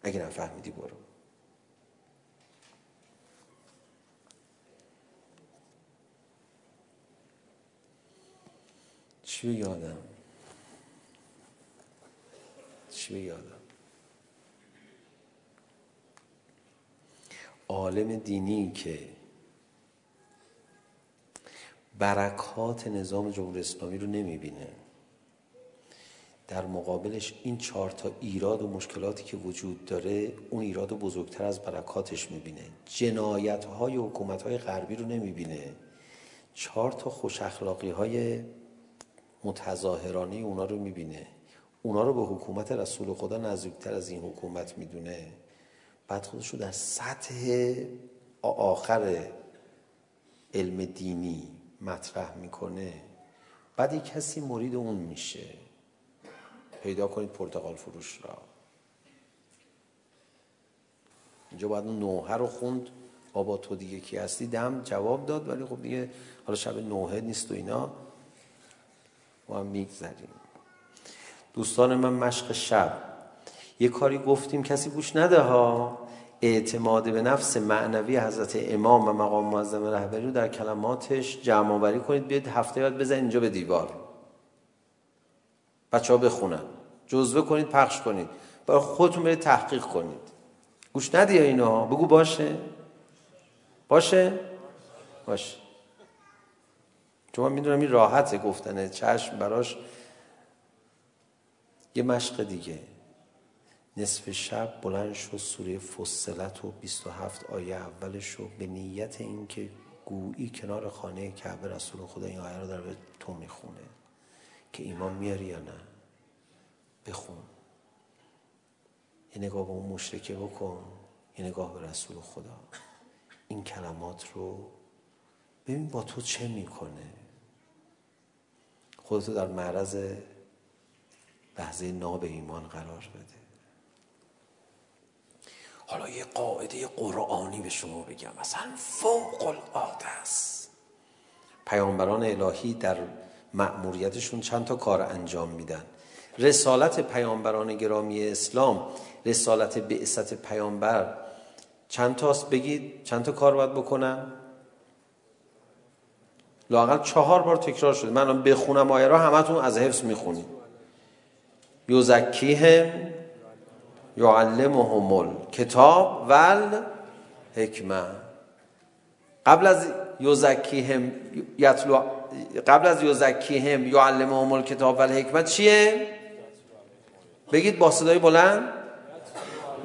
اگه نفهمیدی برو. چی یادم چی یادم عالم دینی که برکات نظام جمهوری اسلامی رو نمیبینه. در مقابلش این چهار تا ایراد و مشکلاتی که وجود داره اون ایراد رو بزرگتر از برکاتش میبینه. جنایت های حکومت های غربی رو نمیبینه. چهار تا خوش اخلاقی های متظاهرانه اونا رو میبینه. اونا رو به حکومت رسول خدا نزدیکتر از این حکومت میدونه. بعد خودش رو در سطح آخر علم دینی مطرح میکنه. بعد یک کسی مرید اون میشه. پیدا کنید پرتقال فروش را اینجا باید نوحه رو خوند بابا تو دیگه کی هستی دم جواب داد ولی خب دیگه حالا شب نوحه نیست و اینا ما هم میگذریم دوستان من مشق شب یه کاری گفتیم کسی گوش نده ها اعتماد به نفس معنوی حضرت امام و مقام معظم رهبری رو در کلماتش جمع آوری کنید بیاید هفته بعد بزنید اینجا به دیوار بچه‌ها بخونن جزوه کنید پخش کنید. برای خودتون برید تحقیق کنید. گوش ندی اینا؟ بگو باشه. باشه؟ باشه. چون من میدونم این راحته گفتنه چشم براش یه مشق دیگه. نصف شب بلند شد سوره فصلت و 27 آیه اولش رو به نیت اینکه گویی کنار خانه کعبه رسول خدا این آیه رو داره به تو میخونه که ایمان میاری یا نه. بخون. یه نگاه به اون مشرکه بکن یه نگاه به رسول خدا. این کلمات رو ببین با تو چه میکنه. خودتو در معرض لحظه ناب ایمان قرار بده. حالا یه قاعده قرآنی به شما بگم. اصلا فوق العاده است. پیامبران الهی در مأموریتشون چند تا کار انجام میدن. رسالت پیامبران گرامی اسلام رسالت بعثت پیامبر چند تاست بگید چند تا کار باید بکنن لاقل چهار بار تکرار شده من بخونم آیه را همتون از حفظ میخونید یزکیهم یعلمهم الکتاب ول حکمه قبل از یزکیهم یتلو قبل از یزکیهم یعلمهم الکتاب ول حکمه چیه بگید با صدای بلند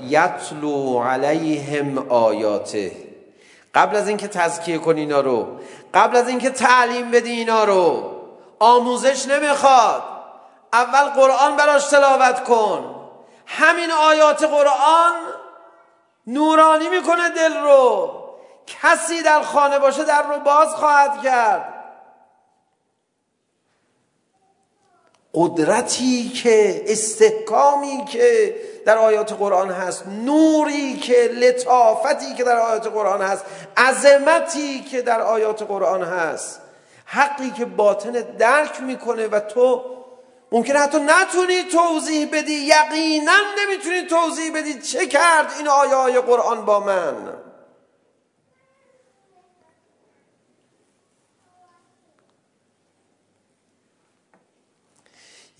یتلو علیهم آیاته قبل از اینکه تزکیه کنی اینا رو قبل از اینکه تعلیم بدی اینا رو آموزش نمیخواد اول قرآن براش تلاوت کن همین آیات قرآن نورانی میکنه دل رو کسی در خانه باشه در رو باز خواهد کرد قدرتی که استحکامی که در آیات قرآن هست نوری که لطافتی که در آیات قرآن هست عظمتی که در آیات قرآن هست حقی که باطن درک میکنه و تو ممکنه حتی نتونی توضیح بدی یقینا نمیتونی توضیح بدی چه کرد این آیه های قرآن با من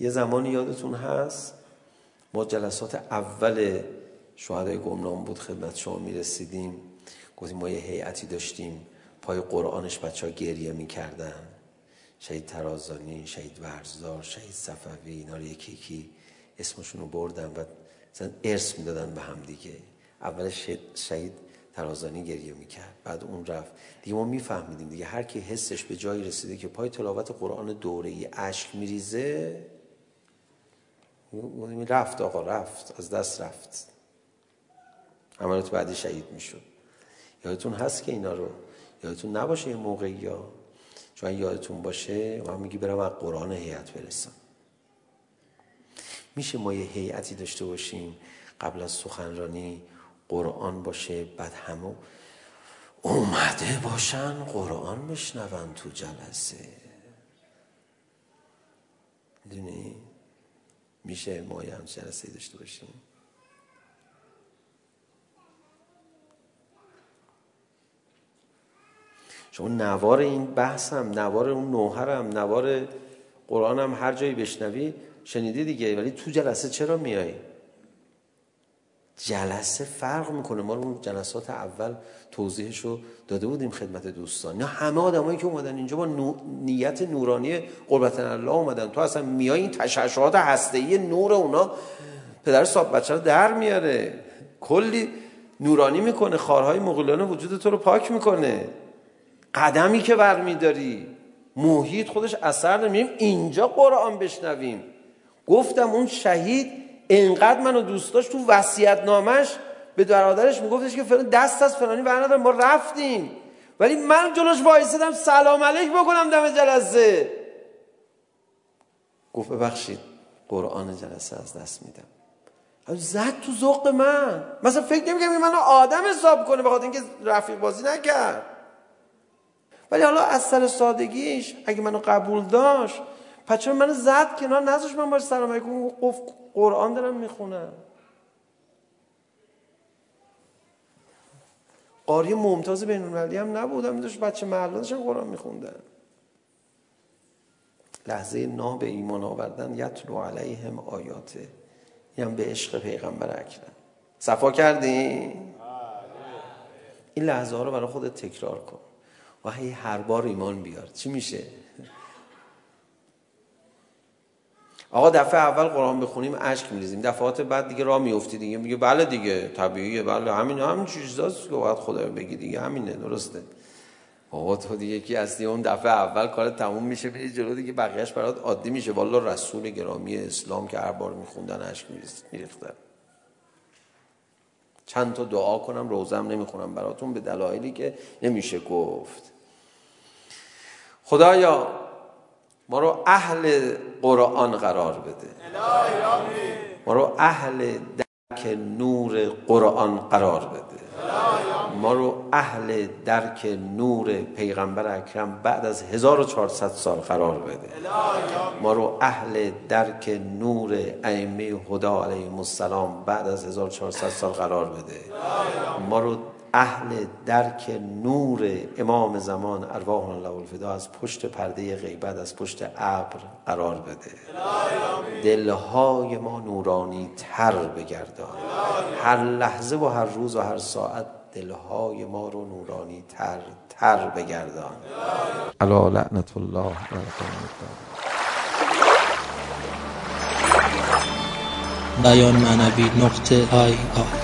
یه زمانی یادتون هست؟ ما جلسات اول شهدای گمنام بود خدمت شما میرسیدیم. گفتیم ما یه هیئتی داشتیم. پای قرآنش بچه ها گریه میکردن. شهید ترازانی، شهید ورزدار، شهید صفوی اینا رو یکی یکی اسمشون رو بردن و مثلا ارث میدادن به هم دیگه. اول شهید ترازانی گریه میکرد. بعد اون رفت. دیگه ما میفهمیدیم دیگه. هر کی حسش به جایی رسیده که پای تلاوت قرآن دوره ای اشک میریزه اون رفت آقا رفت از دست رفت امانت بعدی شهید میشد یادتون هست که اینا رو یادتون نباشه یه موقعی یا چون یادتون باشه من میگی برم از قرآن هیئت برسم میشه ما یه هیئتی داشته باشیم قبل از سخنرانی قرآن باشه بعد همه اومده باشن قرآن بشنون تو جلسه میدونی میشه ما یه همچین جلسه داشته باشیم شما نوار این بحث هم نوار اون نوهر هم نوار قرآن هم هر جایی بشنوی شنیدی دیگه ولی تو جلسه چرا میایی جلسه فرق میکنه. ما اون جلسات اول توضیحش رو داده بودیم خدمت دوستان. نه همه آدمایی که اومدن اینجا با نو... نیت نورانی قربت الله اومدن. تو اصلا میای این تشعشعات هسته‌ای نور اونا. پدر صاحب بچه رو در میاره. کلی نورانی میکنه. خارهای مغولانه وجود تو رو پاک میکنه. قدمی که برمیداری. محیط خودش اثر نمیم اینجا قرآن بشنویم. گفتم اون شهید اینقدر منو دوست داشت تو وصیت نامش به برادرش میگفتش که فلان دست از فلانی برادر ما رفتیم. ولی من جلوش وایسادم سلام علیک بکنم دم جلسه. گفت ببخشید قرآن جلسه از دست میدم. زد تو ذوق من. مثلا فکر نمیکنم این منو آدم حساب کنه بخاطر اینکه رفیق بازی نکرد. ولی حالا از سر سادگیش اگه منو قبول داشت پس چرا من زد کنار نذاش من باش سلام علیکم گفت قرآن دارم میخونم قاری ممتاز بین المللی هم نبودم داشت بچه محله داشتن قرآن میخوندن لحظه ناب ایمان آوردن یتلو علیهم آیاته یعنی به عشق پیغمبر اکرم صفا کردی؟ این لحظه ها رو برای خودت تکرار کن و هی هر بار ایمان بیار چی میشه؟ آقا دفعه اول قرآن بخونیم اشک میریزیم. دفعات بعد دیگه راه میفتی دیگه. میگه بله دیگه طبیعیه بله. همین همین چیزاست که باید خدا بگی دیگه. همینه درسته. آقا تو دیگه کی هستی؟ اون دفعه اول کار تموم میشه میری جلو دیگه. بقیه‌اش برات عادی میشه. والا رسول گرامی اسلام که هر بار میخوندن اشک میریختن. چند تا دعا کنم روزم نمیخونم براتون به دلایلی که نمیشه گفت. خدایا ما رو اهل قرآن قرار بده ما رو اهل درک نور قرآن قرار بده ما رو اهل درک نور پیغمبر اکرم بعد از 1400 سال قرار بده ما رو اهل درک نور ائمه هدا علیهم السلام بعد از 1400 سال قرار بده ما رو اهل درک نور امام زمان ارواح الله الفدا از پشت پرده غیبت از پشت ابر قرار بده دلهای ما نورانی تر بگردان هر لحظه و هر روز و هر ساعت دلهای ما رو نورانی تر تر بگردان علا لعنت الله بیان معنوی نقطه های آه